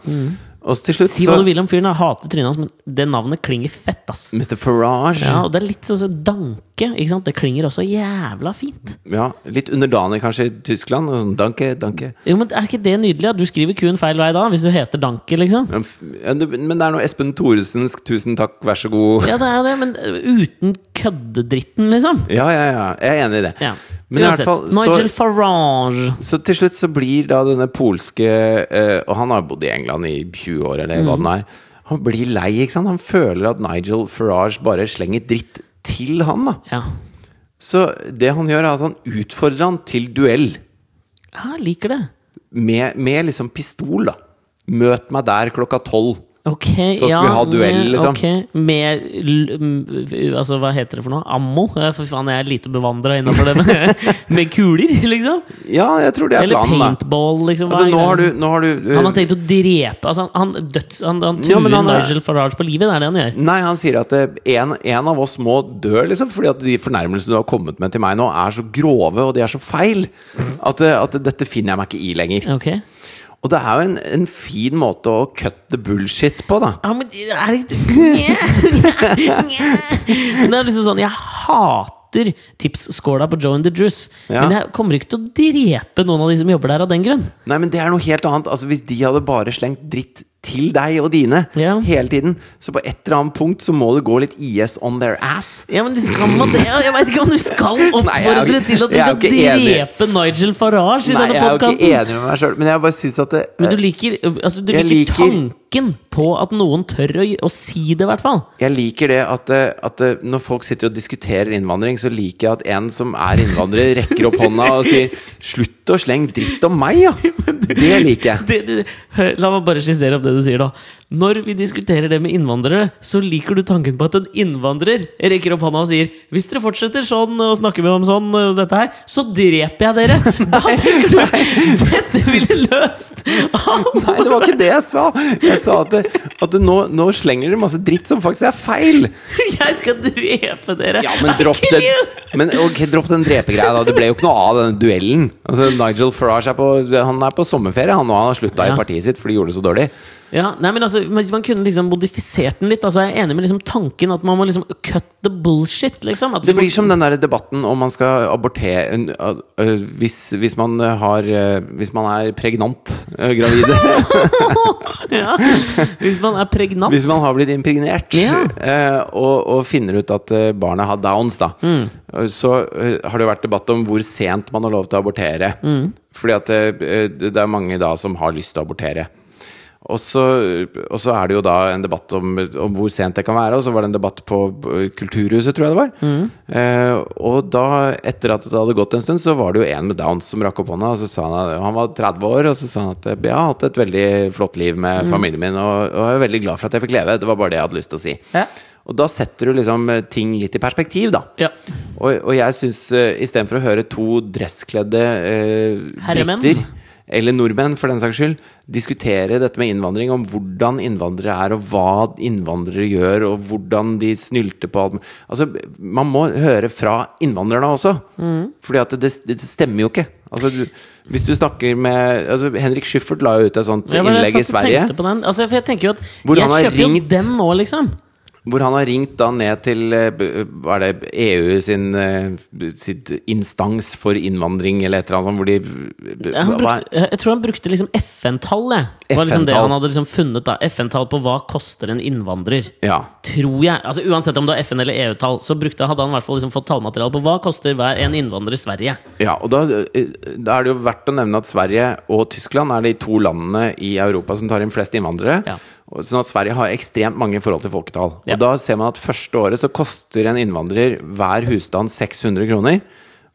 Og til slutt. Si hva du vil om fyren, jeg hater trynet hans, men det navnet klinger fett, ass. Mr. Farage Ja, og det er litt sånn som Danke. ikke sant? Det klinger også jævla fint. Ja, litt underdanig kanskje i Tyskland. og Sånn, danke, danke. Jo, men Er ikke det nydelig? at Du skriver kun feil vei da, hvis du heter Danke, liksom. Ja, f- ja, det- Men det er noe Espen Thoresensk 'tusen takk, vær så god'. Ja, det er det, men uten køddedritten, liksom. Ja, ja, ja. Jeg er enig i det. Ja. Men i hvert fall Nigel Farage. så til slutt så blir da denne polske uh, Og han har bodd i England i 20 år, eller hva den er. Han blir lei, ikke sant? Han føler at Nigel Farage bare slenger dritt til han, da. Ja. Så det han gjør, er at han utfordrer han til duell. ja, jeg liker det. Med, med liksom pistol, da. Møt meg der klokka tolv. Ok, så ja, vi ha duell, liksom. Okay. med Altså, hva heter det for noe? Ammo? For faen, jeg er lite bevandra innafor det med, med kuler, liksom. Ja, jeg tror det er Eller planen, Eller paintball, liksom. Altså, nå har du, nå har du Han har tenkt å drepe altså, Han, han, døds, han, han truer Ja, han Nigel Farage på livet, det er det han gjør. Nei, han sier at eh, en, en av oss må dø, liksom, fordi at de fornærmelsene du har kommet med til meg nå, er så grove, og de er så feil, at, eh, at dette finner jeg meg ikke i lenger. Ok Og det er jo en, en fin måte å cut the bullshit på, da. Ja, men det er litt Det er liksom sånn Jeg hater tipsskåla på Joe and the Juice. Ja. Men jeg kommer ikke til å drepe noen av de som jobber der, av den grunn. Nei, men det er noe helt annet. Altså, hvis de hadde bare slengt dritt til deg og dine Ja. hele tiden, så på et eller annet punkt så må det gå litt IS on their ass. Ja, men skal man det? Jeg veit ikke om du skal Nei, oppfordre jo til at du skal drepe Nigel Farage i Nei, denne jeg er jo ikke podkasten. enig med meg sjøl, men jeg bare syns at det Men du liker, altså, du liker, liker- tanken på at noen tør å, å si det, i hvert fall. Jeg liker det at, eh, at eh, når folk sitter og diskuterer innvandring, så liker jeg at en som er innvandrer, rekker opp hånda og sier 'slutt å slenge dritt om meg', ja! Det liker jeg. Det, du, hør, la meg bare skissere opp det du sier, da. Når vi diskuterer det med innvandrere, så liker du tanken på at en innvandrer rekker opp hånda og sier 'Hvis dere fortsetter sånn og snakker vi om sånn, og dette her, så dreper jeg dere'. Da tenker du 'Dette ville løst. Nei, det var ikke det jeg sa! Jeg sa at, det, at det nå, nå slenger dere masse dritt som faktisk er feil! Jeg skal drepe dere. Ja, men dropp den! Men okay, dropp den drepegreia, da. Det ble jo ikke noe av denne duellen. Altså, Nigel Farage er på, han er på sommerferie, han, og han har slutta Ja. i partiet sitt, for de gjorde det så dårlig. Ja, nei, men altså, Hvis man kunne liksom modifisert den litt Altså, Jeg er enig med liksom tanken at man må liksom cut the bullshit. liksom Det må- blir som den der debatten om man skal abortere hvis, hvis, man har, hvis man er pregnant, øh, gravid ja, Hvis man er pregnant. Hvis man har blitt impregnert Ja. og, og finner ut at barnet har downs, da, Mm. så har det vært debatt om hvor sent man har lov til å abortere. Mm. Fordi at det, det er mange da som har lyst til å abortere. Og så, og så er det jo da en debatt om, om hvor sent det kan være. Og så var det en debatt på eh, Kulturhuset, tror jeg det var. Mm. Eh, og da, etter at det hadde gått en stund, så var det jo en med downs som rakk opp hånda. Og så sa han at han var 30 år, og så sa han at jeg har hatt et veldig flott liv med Mm. familien min, og, og jeg er veldig glad for at jeg fikk leve. Det var bare det jeg hadde lyst til å si. Ja. Og da setter du liksom eh, ting litt i perspektiv, da. Ja. Og, og jeg syns uh, istedenfor å høre to dresskledde uh, briter, eller nordmenn for den saks skyld, diskutere dette med innvandring, om hvordan innvandrere er, og hva innvandrere gjør, og hvordan de snylter på alt Altså, man må høre fra innvandrerne også. Mm. Fordi at det, det stemmer jo ikke. Altså, du, hvis du snakker med altså, Henrik Schyffert la jo ut et sånt Ja, innlegg i Sverige. På den. Altså, jeg tenker jo at Hvor Jeg kjøper jo dem den nå, liksom. Hvor han har ringt da ned til eh, Hva er det EU sin eh, sitt instans for innvandring, eller et eller annet sånt, hvor de brukte, jeg tror han brukte liksom FN-tall. Det var liksom det han hadde liksom funnet. da FN-tall på hva koster en innvandrer. Ja. Tror jeg. altså Uansett om det var FN- eller EU-tall, så brukte, hadde han i hvert fall liksom fått tallmateriale på hva koster hver en innvandrer i Sverige. ja, og da, eh, da er det jo verdt å nevne at Sverige og Tyskland er de to landene i Europa som tar inn flest innvandrere. Ja. Sånn at Sverige har ekstremt mange i forhold til folketall. Ja. Og da ser man at første året så koster en innvandrer hver husstand 600 kroner.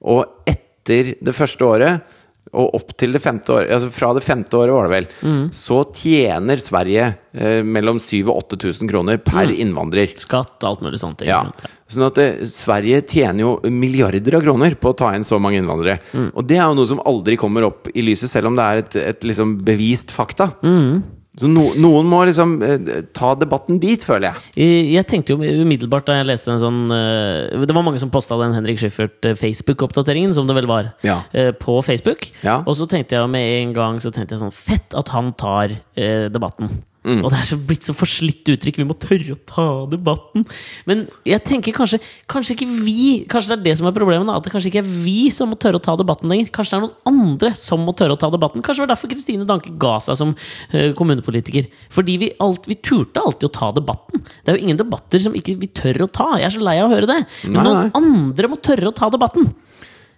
Og etter det første året og opp til det femte året, altså fra det femte året var det vel, Mm. så tjener Sverige eh, mellom 7000 og 8000 kroner per Mm. innvandrer. Skatt, og alt mulig sånt. Ja. Sånn at eh, Sverige tjener jo milliarder av kroner på å ta inn så mange innvandrere. Mm. Og det er jo noe som aldri kommer opp i lyset, selv om det er et, et liksom bevist fakta. Mm. Så no, noen må liksom eh, ta debatten dit, føler jeg. Jeg tenkte jo umiddelbart da jeg leste en sånn eh, Det var mange som posta den Henrik Schyffert eh, som det vel var, Ja. eh, på Facebook. Ja. Og så tenkte jeg med en gang så tenkte jeg sånn Fett at han tar eh, debatten. Mm. Og det er så blitt så forslitt uttrykk. Vi må tørre å ta debatten. Men jeg tenker kanskje Kanskje ikke vi Kanskje det er det som er problemet. da At det kanskje ikke er vi som må tørre å ta debatten lenger. Kanskje det er noen andre som må tørre å ta debatten. Kanskje det var derfor Kristine Danke ga seg som eh, kommunepolitiker. Fordi vi, alt, vi turte alltid å ta debatten. Det er jo ingen debatter som ikke vi tør å ta. Jeg er så lei av å høre det. Men Nei, noen nei. andre må tørre å ta debatten.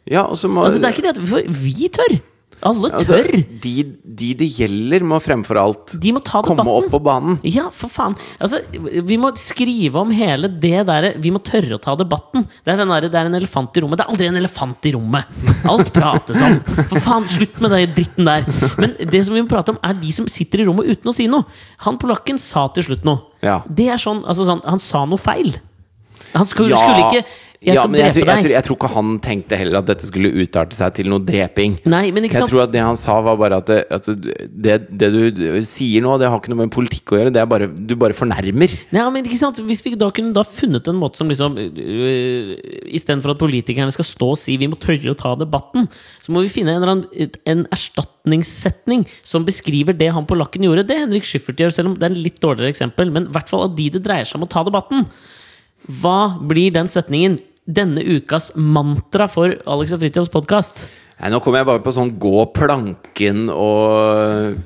Ja, og så må Altså, det er ikke det at vi, vi tør. Alle altså, de, de det gjelder, må fremfor alt De må komme opp på banen. Ja, for faen. Altså, vi må skrive om hele det derre Vi må tørre å ta debatten. Det er, den der, det er en elefant i rommet. Det er aldri en elefant i rommet! Alt prates om. For faen, slutt med den dritten der. Men det som vi må prate om, er de som sitter i rommet uten å si noe. Han polakken sa til slutt noe. Ja. Det er sånn, altså sånn Han sa noe feil. Han skulle, Ja, skulle ikke Jeg ja, men drepe jeg, tror- jeg, deg. tror- jeg tror ikke han tenkte heller at dette skulle utarte seg til noe dreping. Nei, men ikke Jeg tror at det han sa, var bare at det, at det, det du sier nå, det har ikke noe med politikk å gjøre. Det er bare, du bare fornærmer. Ja, men ikke sant? Hvis vi da kunne da funnet en måte som liksom øh, Istedenfor at politikerne skal stå og si 'vi må tørre å ta debatten', så må vi finne en, eller annen, en erstatningssetning som beskriver det han polakken gjorde. Det Henrik Schyffert gjør, selv om det er en litt dårligere eksempel. Men i hvert fall av de det dreier seg om å ta debatten. Hva blir den setningen? Denne ukas mantra for Alex og Fridtjofs podkast. Nå kommer jeg bare på sånn gå planken og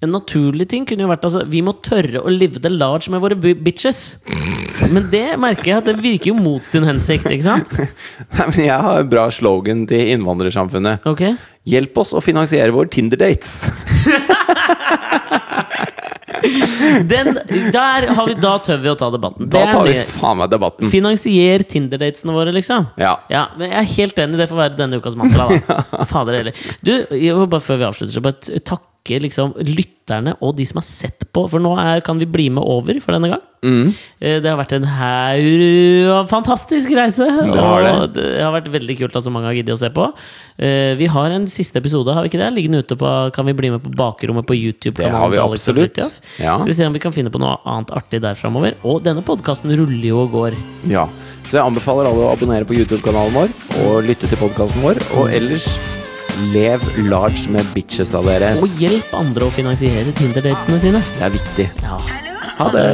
En naturlig ting kunne jo vært altså, Vi må tørre å live the large med våre bitches. Men det merker jeg at det virker jo mot sin hensikt, ikke sant? Nei, men jeg har en bra slogan til innvandrersamfunnet. Ok Hjelp oss å finansiere våre Tinder-dates! Den, der har vi, da tør vi å ta debatten. Da tar vi faen meg debatten. Finansier Tinder-datene våre, liksom. Ja. men Jeg er helt enig, det får være denne ukas mantra. da Fader heller. Du, bare før vi avslutter, så bare t- takke liksom lytterne og de som har sett på, for nå er, kan vi bli med over for denne gang. Mm. Eh, Det har vært en haug av fantastisk reise. Det har det. Det har vært veldig kult at så mange har giddet å se på. Eh, Vi har en siste episode, har vi ikke det? Liggende ute på Kan vi bli med på bakrommet på YouTube? Det har vi absolutt. Ja. Skal vi se om vi kan finne på noe annet artig der framover. Og denne podkasten ruller jo og går. Ja. Så jeg anbefaler alle å abonnere på YouTube-kanalen vår og lytte til podkasten vår. Og ellers lev large med bitches av dere. Og hjelp andre å finansiere Tinder-datene sine. Det er viktig. Ja. Ha det.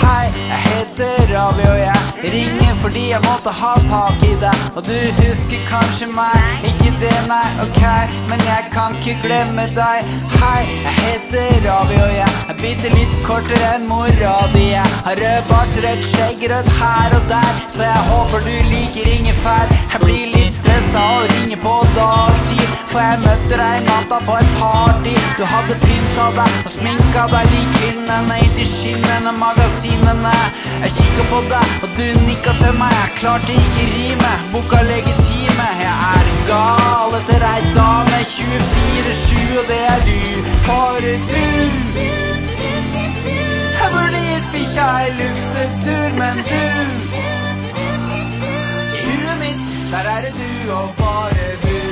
Hei, jeg heter Ravi og jeg ringer fordi jeg måtte ha tak i deg. Og du husker kanskje meg, ikke det, nei, ok, men jeg kan ikke glemme deg. Hei, jeg heter Ravi og jeg er bitte litt kortere enn mora di. Jeg har rød bart, rødt skjegg, rødt her og der, så jeg håper du liker ingefær. Jeg blir litt stressa og ringer på dagtid, for jeg møtte deg natta på et party. Du hadde pynta deg og sminka deg lik kvinnene inntil skinnene, magasinene. Jeg kikka på deg, og du nikka til meg. Jeg klarte ikke rime, boka legitime. Jeg er gal etter ei dame 24-7, og det er du. For du Jeg burde gitt bikkja ei luftetur, men du I huet mitt, der